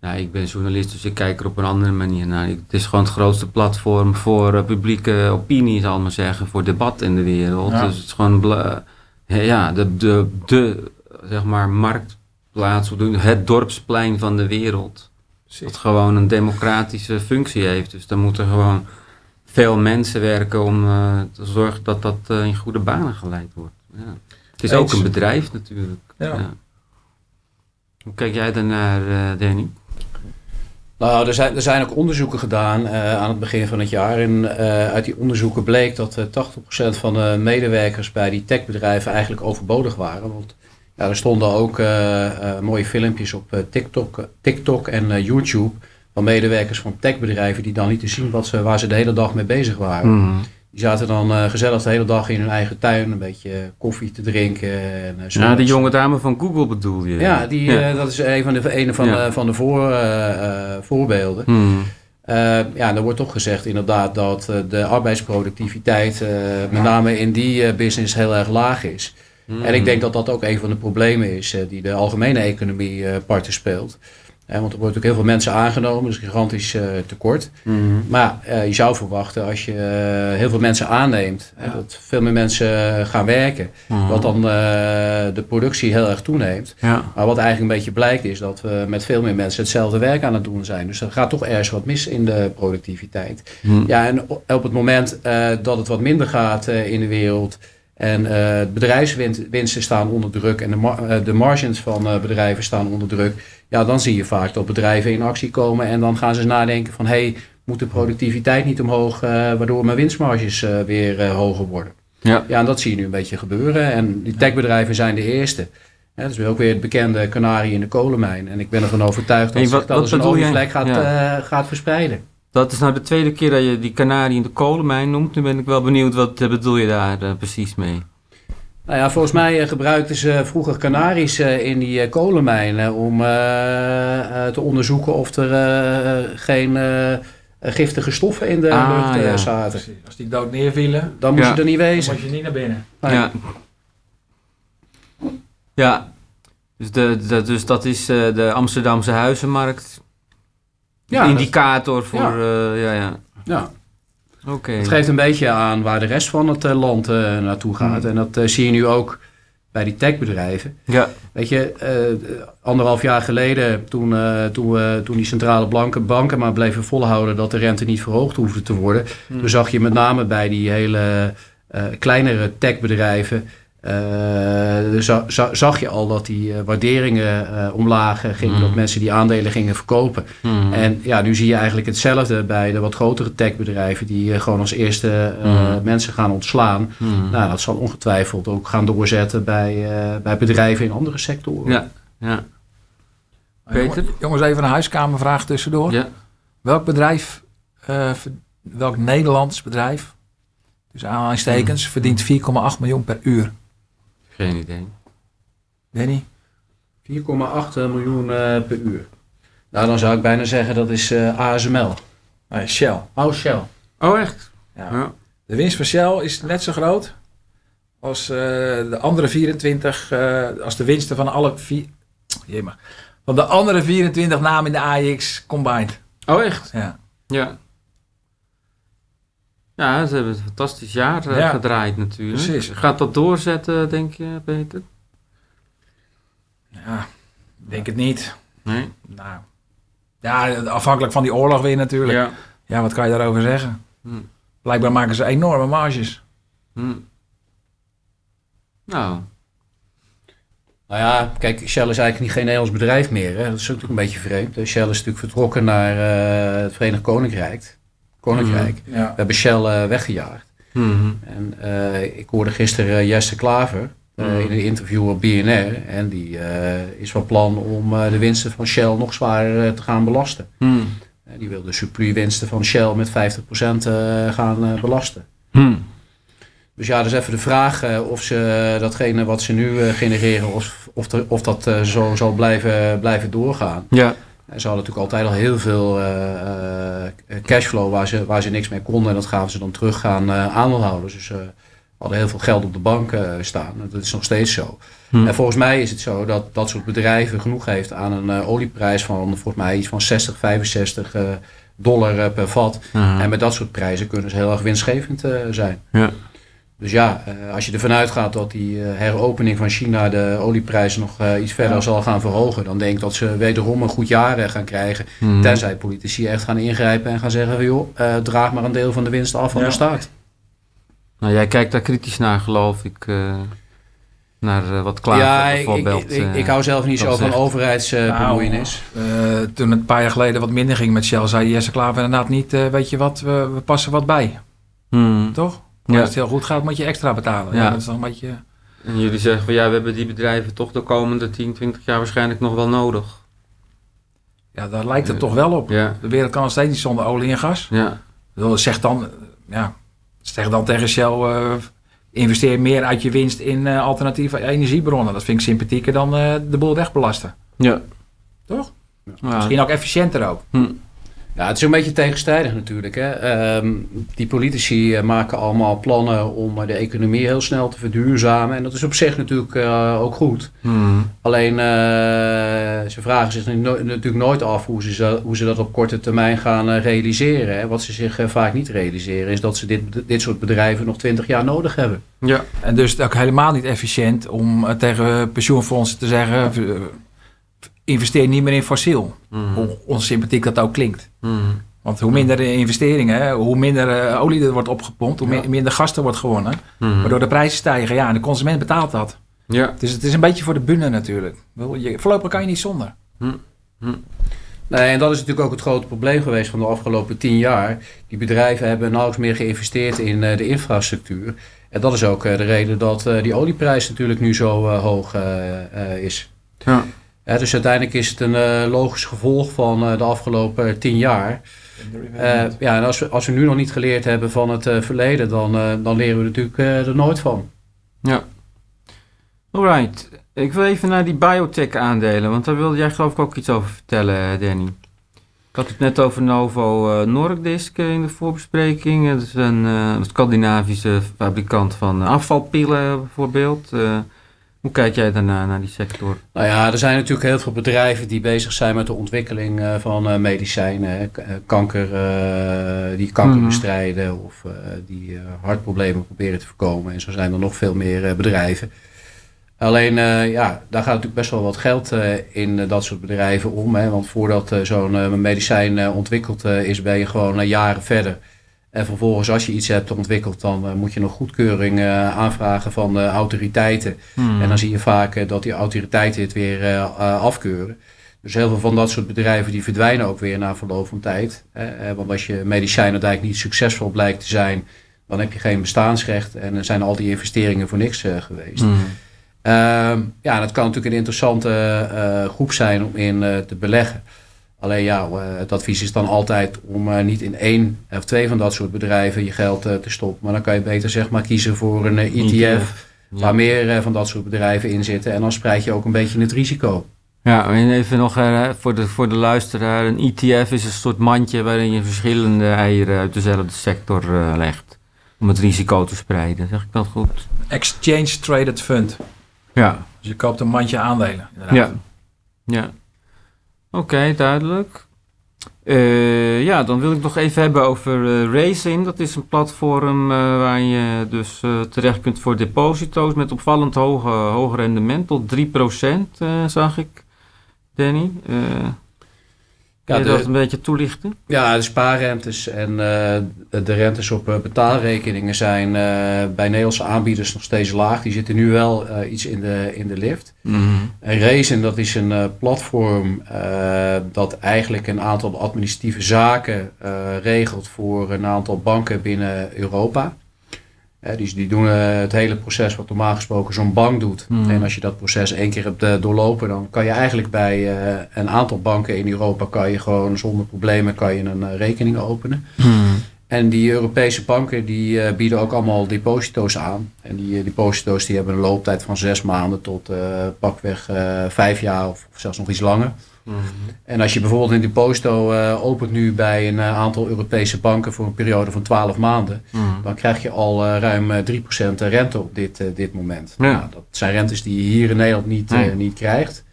Ja, ik ben journalist, dus ik kijk er op een andere manier naar. Ik- Het is gewoon het grootste platform voor eh, publieke opinie, zal ik maar zeggen, voor debat in de wereld. Ja. Dus het is gewoon ja, de, de, de zeg maar, marktplaats, het dorpsplein van de wereld. Dat gewoon een democratische functie heeft. Dus dan moeten gewoon veel mensen werken om eh, te zorgen dat dat eh, in goede banen geleid wordt. Ja. Het is Eens. ook een bedrijf natuurlijk. Ja. Hoe kijk jij daarnaar, eh Danny? Nou, er zijn, er zijn ook onderzoeken gedaan eh, aan het begin van het jaar. En eh, uit die onderzoeken bleek dat eh 80% van de medewerkers bij die techbedrijven eigenlijk overbodig waren. Want er stonden ook eh, eh, mooie filmpjes op eh, TikTok, TikTok en eh, YouTube van medewerkers van techbedrijven die dan niet te zien wat ze, waar ze de hele dag mee bezig waren. Die zaten dan eh, gezellig de hele dag in hun eigen tuin een beetje koffie te drinken. En, eh, Ja, die jonge dame van Google bedoel je? Ja, die, Ja. eh, dat is een van de, een van Ja. de, van de voor, eh, eh, voorbeelden. Eh, ja, er wordt toch gezegd inderdaad dat eh, de arbeidsproductiviteit eh, met name in die eh, business heel erg laag is. Hmm. En ik denk dat dat ook een van de problemen is eh, die de algemene economie eh parten speelt. Want er wordt ook heel veel mensen aangenomen, dus gigantisch eh, tekort. Hmm. Maar je zou verwachten als je heel veel mensen aanneemt, Ja. dat veel meer mensen gaan werken, Hmm. dat dan de productie heel erg toeneemt. Ja. Maar wat eigenlijk een beetje blijkt is dat we met veel meer mensen hetzelfde werk aan het doen zijn. Dus er gaat toch ergens wat mis in de productiviteit. Ja, en op het moment dat het wat minder gaat in de wereld en eh bedrijfswinsten staan onder druk en de, mar- eh, de margins van eh, bedrijven staan onder druk, ja, dan zie je vaak dat bedrijven in actie komen en dan gaan ze nadenken van hé, hey, moet de productiviteit niet omhoog, waardoor mijn winstmarges weer hoger worden. Ja. ja, en dat zie je nu een beetje gebeuren. En die techbedrijven zijn de eerste. Ja, dat is ook weer het bekende kanarie in de kolenmijn. En ik ben ervan overtuigd dat Hey, zich dat als een olievlek gaat, Ja. gaat verspreiden. Dat is nou de tweede keer dat je die kanarie in de kolenmijn noemt. Nu ben ik wel benieuwd, wat eh, bedoel je daar eh, precies mee? Nou ja, volgens mij eh, gebruikten ze vroeger kanaries in die kolenmijnen om te onderzoeken of er geen eh, giftige stoffen in de Ah, lucht ja. zaten. Precies. Als die dood neervielen, Dan moest Ja. je er niet dan wezen. moet je niet naar binnen. Nee. Ja. Ja. Dus, de, de- dus dat is de Amsterdamse huizenmarkt. Ja, indicator voor... Ja. Ja, ja. ja. Ja. Oké. Het geeft een beetje aan waar de rest van het eh, land eh, naartoe gaat. En dat eh, zie je nu ook bij die techbedrijven. Ja. Weet je, eh, anderhalf jaar geleden, toen, eh, toen, toen die centrale blanke banken maar bleven volhouden dat de rente niet verhoogd hoefde te worden. Toen zag je met name bij die hele eh, kleinere techbedrijven. Eh, za- za- zag je al dat die eh, waarderingen eh, omlaag gingen, Mm. dat mensen die aandelen gingen verkopen. Hmm. En ja, nu zie je eigenlijk hetzelfde bij de wat grotere techbedrijven die gewoon als eerste eh, Mm. mensen gaan ontslaan. Hmm. Nou, dat zal ongetwijfeld ook gaan doorzetten bij, eh, bij bedrijven in andere sectoren. Ja. Ja. Peter? Jongens, even een huiskamervraag tussendoor. Ja. Welk bedrijf, eh, welk Nederlands bedrijf, dus aanhalingstekens, verdient 4,8 miljoen per uur? Geen idee. Danny? 4,8 miljoen eh, per uur. Nou, dan zou ik bijna zeggen dat is eh, ASML. Nee, Shell. Oh, Shell. Oh, echt? Ja. Ja. De winst van Shell is net zo groot als eh, de andere 24, eh, als de winsten van alle vier, jemig, van de andere 24 namen in de AX combined. Oh, echt? Ja. Ja. Ja, ze hebben een fantastisch jaar eh, Ja. gedraaid natuurlijk. Precies. Gaat dat doorzetten, denk je, Peter? ja, ik denk het niet. Nee. Nou, ja, afhankelijk van die oorlog weer natuurlijk. Ja, Ja. wat kan je daarover zeggen? Hm. Blijkbaar maken ze enorme marges. Hm. Nou, Nou ja, kijk, Shell is eigenlijk niet geen Nederlands bedrijf meer. Hè. Dat is ook natuurlijk een beetje vreemd. Shell is natuurlijk vertrokken naar eh, het Verenigd Koninkrijk. Koninkrijk. Ja. We hebben Shell eh, weggejaagd. mhm. En eh, ik hoorde gisteren eh, Jesse Klaver Mhm. in een interview op BNR. En die is van plan om de winsten van Shell nog zwaarder te gaan belasten. Die wil de surplus-winsten van Shell met 50% eh, gaan belasten. Dus ja, dus even de vraag of ze datgene wat ze nu genereren, of, of, of dat zo zal blijven, blijven doorgaan. Ja. Ze hadden natuurlijk altijd al heel veel eh, eh, cashflow waar ze, waar ze niks mee konden. En dat gaven ze dan terug aan eh, aandeelhouders. Dus ze hadden heel veel geld op de bank staan. Dat is nog steeds zo. Hm. En volgens mij is het zo dat dat soort bedrijven genoeg heeft aan een olieprijs van volgens mij iets van 60, 65 eh, dollar per vat. En met dat soort prijzen kunnen ze heel erg winstgevend zijn. Ja. Dus ja, eh, als je ervan uitgaat dat die eh, heropening van China de olieprijzen nog eh, iets verder Ja. zal gaan verhogen, dan denk ik dat ze wederom een goed jaar gaan krijgen. Hm. Tenzij politici echt gaan ingrijpen en gaan zeggen: van, joh, eh, draag maar een deel van de winst af van Ja. de staat. Nou, jij kijkt daar kritisch naar, geloof ik. eh, naar wat Klaver ja, ik, ik, bijvoorbeeld. ik, ik hou zelf niet zo van overheidsbemoeienis. Nou, eh, toen het een paar jaar geleden wat minder ging met Shell, zei Jesse Klaver inderdaad niet, weet je wat, we, we passen wat bij. hm. Toch? Maar Ja. als het heel goed gaat, moet je extra betalen. Ja. Dat is dan een beetje... En jullie zeggen van ja, we hebben die bedrijven toch de komende 10, 20 jaar waarschijnlijk nog wel nodig. Ja, daar lijkt het toch wel op. Ja. De wereld kan nog steeds niet zonder olie en gas. Ja. Zeg dan, ja, zeg dan tegen Shell, eh, investeer meer uit je winst in eh, alternatieve energiebronnen. Dat vind ik sympathieker dan eh, de boel wegbelasten. Ja. Toch? Ja. Misschien ook efficiënter ook. Hm. Ja, het is een beetje tegenstrijdig natuurlijk. Hè. Ehm, die politici eh, maken allemaal plannen om eh, de economie heel snel te verduurzamen. En dat is op zich natuurlijk eh, ook goed. Hm. Alleen ze vragen zich no- natuurlijk nooit af hoe ze, zo- hoe ze dat op korte termijn gaan realiseren. Hè. Wat ze zich vaak niet realiseren is dat ze dit, dit soort bedrijven nog twintig jaar nodig hebben. Ja. En dus ook helemaal niet efficiënt om tegen pensioenfondsen te zeggen, investeer niet meer in fossiel. Hm. Hoe onsympathiek dat ook klinkt. Hm. Want hoe minder de investeringen, hoe minder eh, olie er wordt opgepompt, hoe Ja. minder gas er wordt gewonnen. Hm. Waardoor de prijzen stijgen. Ja, en de consument betaalt dat. Ja. Dus het is een beetje voor de bühne natuurlijk. Je- Voorlopig kan je niet zonder. Nee, en dat is natuurlijk ook het grote probleem geweest van de afgelopen tien jaar. Die bedrijven hebben nauwelijks meer geïnvesteerd in eh, de infrastructuur. En dat is ook eh, de reden dat eh, die olieprijs natuurlijk nu zo eh, hoog is. Ja. Dus uiteindelijk is het een eh, logisch gevolg van eh, de afgelopen tien jaar. Eh, ja, en als we, als we nu nog niet geleerd hebben van het eh, verleden, dan, eh, dan leren we natuurlijk eh, er nooit van. Ja. Alright. Ik wil even naar die biotech aandelen, want daar wilde jij geloof ik ook iets over vertellen, eh, Danny. Ik had het net over Novo eh, Nordisk eh, in de voorbespreking. Dat is een eh, Scandinavische fabrikant van afvalpillen bijvoorbeeld. Eh, Hoe kijk jij daarna naar die sector? Nou ja, er zijn natuurlijk heel veel bedrijven die bezig zijn met de ontwikkeling uh, van uh, medicijnen. Uh, kanker, die kanker Mhm. bestrijden of die hartproblemen proberen te voorkomen. En zo zijn er nog veel meer bedrijven. Alleen, ja, daar gaat natuurlijk best wel wat geld in dat soort bedrijven om. Hè? Want voordat zo'n medicijn ontwikkeld is, ben je gewoon jaren verder. En vervolgens, als je iets hebt ontwikkeld, dan uh, moet je nog goedkeuring uh, aanvragen van de autoriteiten. Hmm. En dan zie je vaak dat die autoriteiten het weer afkeuren. Dus heel veel van dat soort bedrijven die verdwijnen ook weer na verloop van tijd. want als je medicijn uiteindelijk niet succesvol blijkt te zijn, dan heb je geen bestaansrecht en dan zijn al die investeringen voor niks geweest. Hmm. ja, dat kan natuurlijk een interessante groep zijn om in te beleggen. Alleen ja, het advies is dan altijd om niet in één of twee van dat soort bedrijven je geld te stoppen. Maar dan kan je beter zeg maar kiezen voor een ETF Ja. waar meer van dat soort bedrijven in zitten. En dan spreid je ook een beetje het risico. Ja, en even nog uh, voor, de, voor de luisteraar. Een ETF is een soort mandje waarin je verschillende eieren uit dezelfde sector uh, legt. Om het risico te spreiden. Zeg ik dat goed? Exchange Traded Fund. Ja. Dus je koopt een mandje aandelen. Inderdaad. Ja. Ja. Oké, duidelijk. Uh, ja, dan wil ik nog even hebben over uh, Racing. Dat is een platform uh, waar je dus terecht kunt voor deposito's met opvallend hoge, hoog rendement. Tot 3% zag ik, Danny. Kan je de, dat een beetje toelichten? Ja, de spaarrentes en de rentes op betaalrekeningen zijn bij Nederlandse aanbieders nog steeds laag. Die zitten nu wel iets in de, in de lift. Mm -hmm. En dat is een uh, platform uh, dat eigenlijk een aantal administratieve zaken uh, regelt voor een aantal banken binnen Europa. Dus die doen het hele proces wat normaal gesproken zo'n bank doet. Mhm. En als je dat proces één keer hebt doorlopen, dan kan je eigenlijk bij een aantal banken in Europa kan je gewoon zonder problemen kan je een rekening openen. Mhm. En die Europese banken die bieden ook allemaal deposito's aan. En die deposito's die hebben een looptijd van zes maanden tot pakweg vijf jaar of, zelfs nog iets langer. Mhm. En als je bijvoorbeeld een deposito opent nu bij een aantal Europese banken voor een periode van 12 maanden, Mhm. dan krijg je al ruim 3% rente op dit, dit moment. Ja. Nou, dat zijn rentes die je hier in Nederland niet, niet krijgt.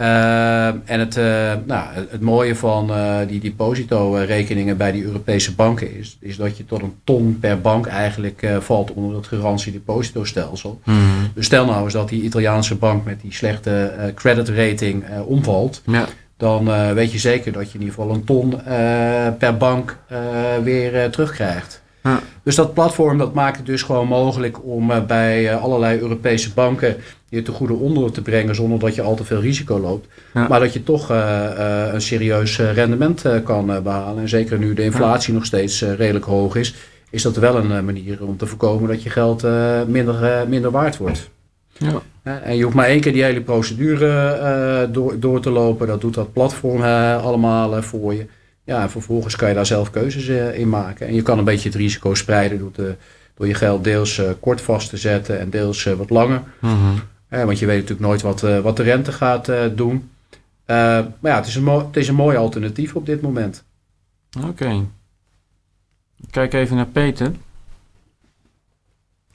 Uh, en het, uh, nou, het mooie van uh, die deposito-rekeningen bij die Europese banken is, is dat je tot een ton per bank eigenlijk valt onder het garantie-depositostelsel. Mhm. Dus stel nou eens dat die Italiaanse bank met die slechte creditrating omvalt, Ja. dan weet je zeker dat je in ieder geval een ton per bank weer terugkrijgt. Ja. Dus dat platform dat maakt het dus gewoon mogelijk om bij allerlei Europese banken je te goede onder te brengen zonder dat je al te veel risico loopt. Ja. Maar dat je toch uh, een serieus rendement kan behalen. En zeker nu de inflatie nog steeds redelijk hoog is, is dat wel een manier om te voorkomen dat je geld minder, minder waard wordt. Ja. En je hoeft maar één keer die hele procedure door, door te lopen. Dat doet dat platform allemaal voor je. Ja, en vervolgens kan je daar zelf keuzes in maken. En je kan een beetje het risico spreiden door, te, door je geld deels kort vast te zetten en deels wat langer. Mhm. Want je weet natuurlijk nooit wat, wat de rente gaat doen. maar ja, het is, een het is een mooi alternatief op dit moment. Oké. Okay. Kijk even naar Peter.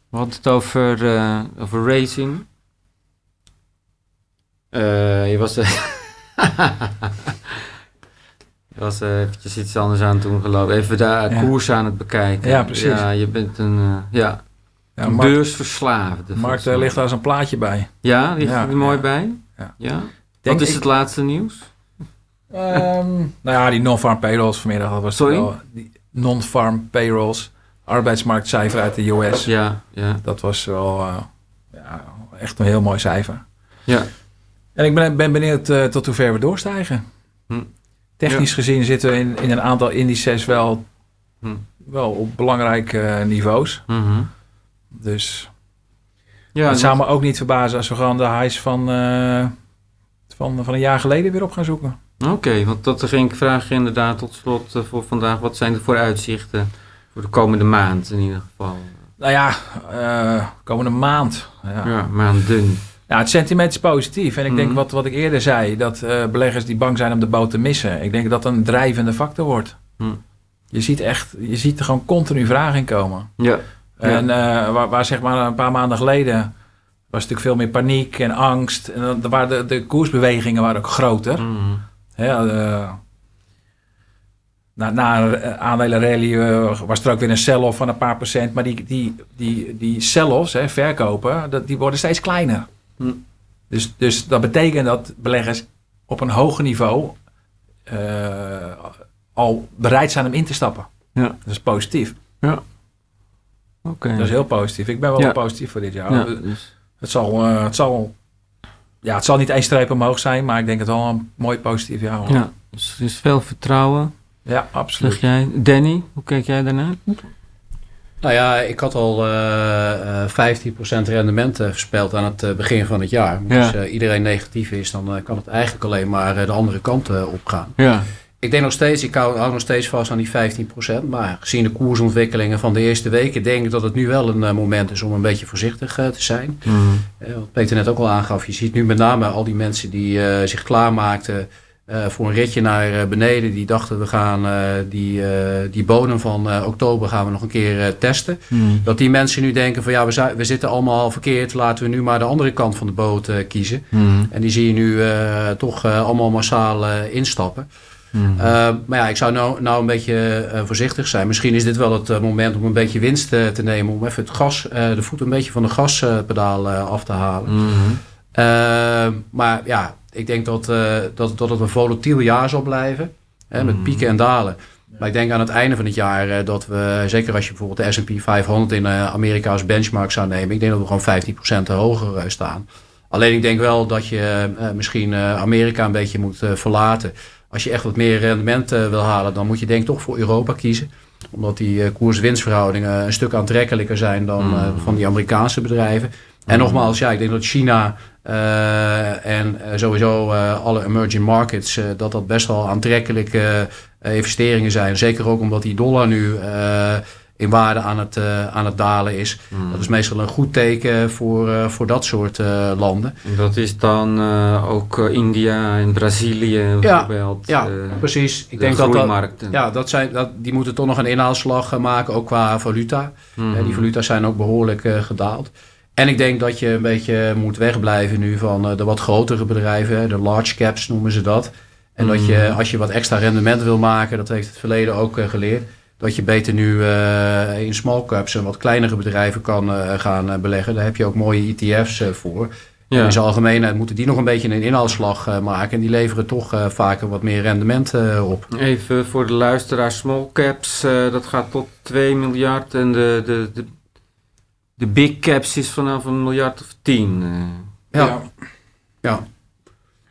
We hadden het over, over racing. je was... Je was uh, eventjes iets anders aan het doen geloof ik. Even Ja. koers aan het bekijken. Ja, precies. Ja, je bent een, uh, ja, Ja, beursverslaafde. Mark daar mij. ligt daar zo'n plaatje bij. Ja, ligt Ja, er mooi bij? Ja. Wat is het laatste nieuws? Ehm, nou ja, die non-farm payrolls vanmiddag. Dat was Sorry? Wel, die non-farm payrolls. Arbeidsmarktcijfer uit de US. Ja, ja, Dat was wel eh, ja, echt een heel mooi cijfer. ja. En ik ben, ben benieuwd eh, tot hoe ver we doorstijgen. Hm. Technisch gezien zitten we in, in een aantal indices wel, Hm. wel op belangrijke eh, niveaus. Mhm. Dus ja het zou me ook niet verbazen als we gewoon de highs van, eh, van, van een jaar geleden weer op gaan zoeken. Oké, want dat ging ik vragen inderdaad tot slot eh, voor vandaag. Wat zijn de vooruitzichten voor de komende maand in ieder geval? Nou ja, eh, komende maand. Ja. Ja, maanden. Ja, het sentiment is positief. En ik denk Mhm. wat, wat ik eerder zei, dat beleggers die bang zijn om de boot te missen. Ik denk dat dat een drijvende factor wordt. Hm. Je ziet echt, je ziet er gewoon continu vragen in komen. Ja, En eh, waar, waar zeg maar een paar maanden geleden was natuurlijk veel meer paniek en angst. En dan, waren de, de koersbewegingen waren ook groter. Mhm. Hè, eh, na, na een aandelenrally eh, was er ook weer een sell-off van een paar procent. Maar die, die, die, die sell-offs, hè, verkopen, dat, die worden steeds kleiner. Hm. Dus, dus dat betekent dat beleggers op een hoger niveau al bereid zijn om in te stappen. Ja. Dat is positief. Oké. Dat is heel positief. Ik ben wel Ja. positief voor dit jaar. Ja, dus, Het, zal, eh, het, zal, ja, het zal niet één streep omhoog zijn, maar ik denk het wel een mooi positief jaar. wordt. ja, dus er is veel vertrouwen, ja absoluut. zeg jij. Danny, hoe kijk jij daarnaar? Nou ja, ik had al eh, eh, 15% rendement eh, voorspeld aan het begin van het jaar. Maar Ja. Als eh, iedereen negatief is, dan kan het eigenlijk alleen maar eh, de andere kant eh, opgaan. Ja. Ik denk nog steeds, ik hou, hou nog steeds vast aan die 15%. Maar gezien de koersontwikkelingen van de eerste weken, denk ik dat het nu wel een eh, moment is om een beetje voorzichtig eh, te zijn. Mhm. Eh, wat Peter net ook al aangaf, je ziet nu met name al die mensen die zich klaarmaakten voor een ritje naar beneden. Die dachten we gaan die, die bodem van oktober gaan we nog een keer testen. Mhm. Dat die mensen nu denken van ja, we, zi- we zitten allemaal verkeerd. Laten we nu maar de andere kant van de boot kiezen. Mhm. En die zie je nu toch allemaal massaal instappen. Mhm. Uh, maar ja, ik zou nou, nou een beetje eh, voorzichtig zijn. Misschien is dit wel het eh, moment om een beetje winst eh, te nemen. Om even het gas, eh, de voet een beetje van de gaspedaal eh, af te halen. Mhm. Maar ja, ik denk dat, eh, dat, dat het een volatiel jaar zal blijven. Hè, met Mhm. pieken en dalen. Maar ik denk aan het einde van het jaar eh, dat we, zeker als je bijvoorbeeld de S&P 500 in eh, Amerika als benchmark zou nemen. Ik denk dat we gewoon 15% hoger eh, staan. Alleen ik denk wel dat je eh, misschien eh, Amerika een beetje moet eh, verlaten. Als je echt wat meer rendement eh, wil halen, dan moet je denk ik toch voor Europa kiezen. Omdat die eh, koers-winstverhoudingen een stuk aantrekkelijker zijn dan eh, Mm. van die Amerikaanse bedrijven. En Mm. nogmaals, ja, ik denk dat China eh, en eh, sowieso eh, alle emerging markets, eh, dat dat best wel aantrekkelijke eh, investeringen zijn. Zeker ook omdat die dollar nu eh, in waarde aan het, eh, aan het dalen is. Mhm. Dat is meestal een goed teken voor, eh, voor dat soort eh, landen. En Dat is dan ook India en Brazilië bijvoorbeeld. Ja, precies. Ik de denk dat dat, ja, dat zijn, dat, die moeten toch nog een inhaalslag maken, ook qua valuta. Eh, die valuta's zijn ook behoorlijk eh, gedaald. En ik denk dat je een beetje moet wegblijven nu van de wat grotere bedrijven. De large caps noemen ze dat. En dat je, als je wat extra rendement wil maken, dat heeft het verleden ook geleerd. Dat je beter nu eh, in small caps en wat kleinere bedrijven kan eh, gaan eh, beleggen. Daar heb je ook mooie ETF's eh, voor. Ja. En in zijn algemeenheid moeten die nog een beetje een inhaalslag eh, maken. En die leveren toch eh, vaker wat meer rendement eh, op. Even voor de luisteraar, small caps, eh, dat gaat tot 2 miljard. En de, de, de, de big caps is vanaf een miljard of 10. eh. Ja. Ja.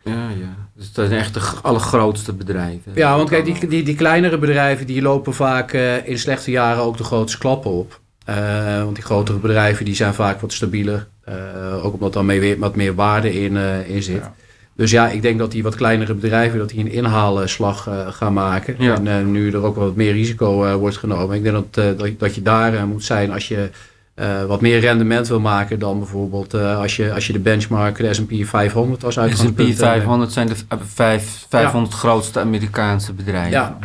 ja, ja. Dus dat zijn echt de allergrootste bedrijven. Ja, want kijk, die, die, die kleinere bedrijven die lopen vaak eh, in slechte jaren ook de grootste klappen op. Eh, want die grotere bedrijven die zijn vaak wat stabieler. Eh, ook omdat er mee weer wat meer waarde in, eh, in zit. Ja. Dus ja, ik denk dat die wat kleinere bedrijven dat die een inhaalslag eh, gaan maken. Ja. En eh, nu er ook wat meer risico eh, wordt genomen. Ik denk dat, eh, dat, dat je daar moet zijn als je eh, wat meer rendement wil maken dan bijvoorbeeld eh, als, je, als je de benchmark, de S&P 500 als S&P uitgangspunt... eh, 500 zijn de vijf, 500 grootste Amerikaanse bedrijven. Ja.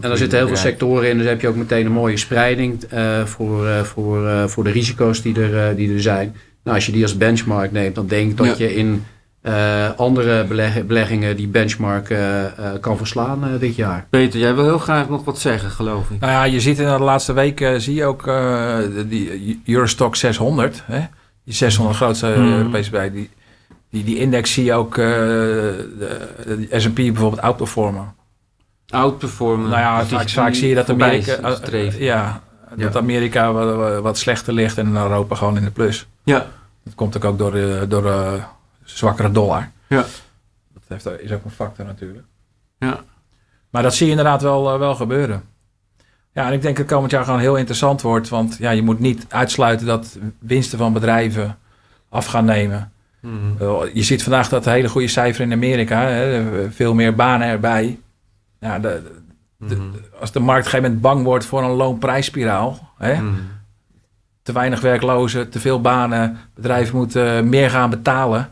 En er zitten heel veel sectoren in, dus heb je ook meteen een mooie spreiding voor, voor, voor de risico's die er, die er zijn. Nou, als je die als benchmark neemt, dan denk ik dat Ja. je in eh, andere beleg- beleggingen die benchmark eh, eh, kan verslaan eh, dit jaar. Peter, jij wil heel graag nog wat zeggen, geloof ik. Nou ja, je ziet in de laatste weken zie je ook eh, die Eurostock 600, hè? die 600 grootste Mhm. Europese bedrijven, die, die, die index zie je ook eh, de, de S&P bijvoorbeeld outperformen. Outperformen. nou ja, vaak, vaak zie je dat Amerika, ja, dat Ja. Amerika wat, wat slechter ligt en Europa gewoon in de plus. Ja. Dat komt ook door door zwakkere dollar. Ja. Dat heeft, is ook een factor natuurlijk. Ja. Maar dat zie je inderdaad wel, eh, wel gebeuren. Ja, en ik denk dat het komend jaar gewoon heel interessant wordt. Want ja, je moet niet uitsluiten dat winsten van bedrijven af gaan nemen. Mhm. Eh, Je ziet vandaag dat hele goede cijfer in Amerika. Hè, veel meer banen erbij. Ja, de, de- Mhm. als de markt op een gegeven moment bang wordt voor een loonprijsspiraal. Hè, Mhm. te weinig werklozen, te veel banen. Bedrijven moeten meer gaan betalen.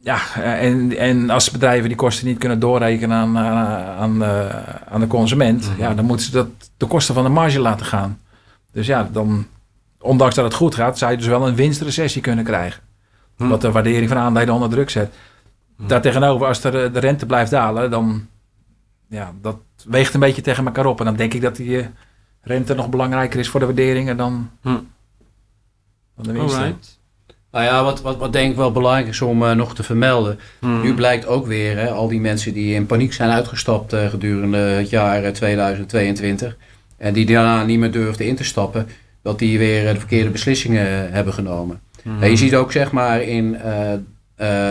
Ja, eh, en, en als bedrijven die kosten niet kunnen doorrekenen aan, aan, aan, eh, aan de consument, Mhm. ja, dan moeten ze dat de kosten van de marge laten gaan. Dus ja, dan, ondanks dat het goed gaat, zou je dus wel een winstrecessie kunnen krijgen. Hm. Wat de waardering van aandelen onder druk zet. Hm. Daartegenover, als er, eh, de rente blijft dalen, dan ja, dat weegt een beetje tegen elkaar op. En dan denk ik dat die eh, rente nog belangrijker is voor de waarderingen dan, Hm. dan de. Alright. Nou ja, wat, wat, wat denk ik wel belangrijk is om eh, nog te vermelden. Hm. Nu blijkt ook weer, hè, al die mensen die in paniek zijn uitgestapt eh, gedurende het jaar eh, 2022. En die daarna niet meer durfden in te stappen. Dat die weer eh, de verkeerde beslissingen hebben genomen. Hm. En je ziet ook zeg maar in eh,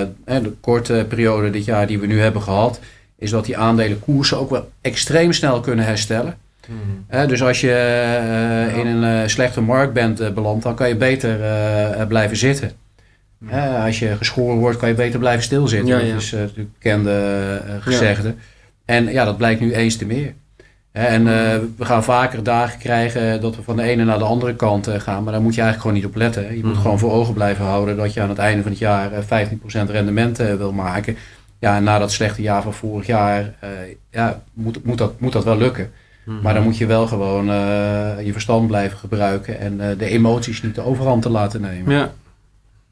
eh, de korte periode dit jaar die we nu hebben gehad. Is dat die aandelenkoersen ook wel extreem snel kunnen herstellen. Dus als je eh, in een eh, slechte markt bent eh, beland, dan kan je beter blijven zitten. Als je geschoren wordt, kan je beter blijven stilzitten. Ja, dat ja. is natuurlijk bekende gezegde. En ja, dat blijkt nu eens te meer. En we gaan vaker dagen krijgen dat we van de ene naar de andere kant gaan. Maar daar moet je eigenlijk gewoon niet op letten. Je moet Mhm. gewoon voor ogen blijven houden dat je aan het einde van het jaar eh, 15% rendement wil maken. Ja, en na dat slechte jaar van vorig jaar ja, moet, moet, dat, moet dat wel lukken. Hm. Maar dan moet je wel gewoon eh, je verstand blijven gebruiken en eh, de emoties niet de overhand te laten nemen. Ja.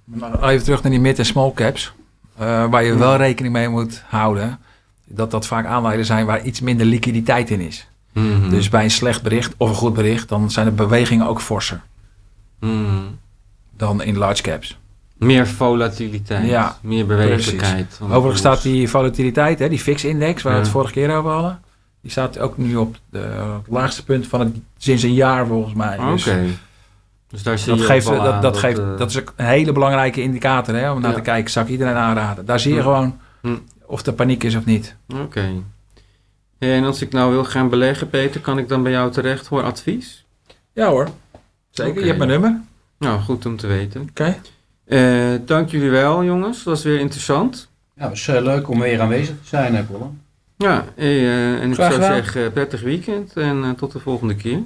Maar even terug naar die mid- en small caps. eh, waar je wel rekening mee moet houden. Dat dat vaak aandelen zijn waar iets minder liquiditeit in is. Hm. Dus bij een slecht bericht of een goed bericht, dan zijn de bewegingen ook forser Hm. dan in large caps. Meer volatiliteit, Ja, meer bewegelijkheid. Overigens staat die volatiliteit, hè, die VIX-index, waar we het vorige keer over hadden. Die staat ook nu op de, het laagste punt van het, sinds een jaar volgens mij. Oké. Dus Dus daar zie dat, je geeft, dat, aan dat, geeft, eh, dat is een hele belangrijke indicator hè, om naar Ja. te kijken. Zou ik iedereen aanraden. Daar zie je Hm. gewoon Hm. of er paniek is of niet. Oké. En als ik nou wil gaan beleggen, Peter, kan ik dan bij jou terecht voor advies? Ja hoor, zeker. Je hebt mijn nummer. Nou, goed om te weten. Oké. Eh, dank jullie wel, jongens. Dat was weer interessant. Ja, het was eh, leuk om weer aanwezig te zijn, hè, Colin. Ja, eh, en ik Graag zou gedaan. zeggen, prettig weekend en eh, tot de volgende keer.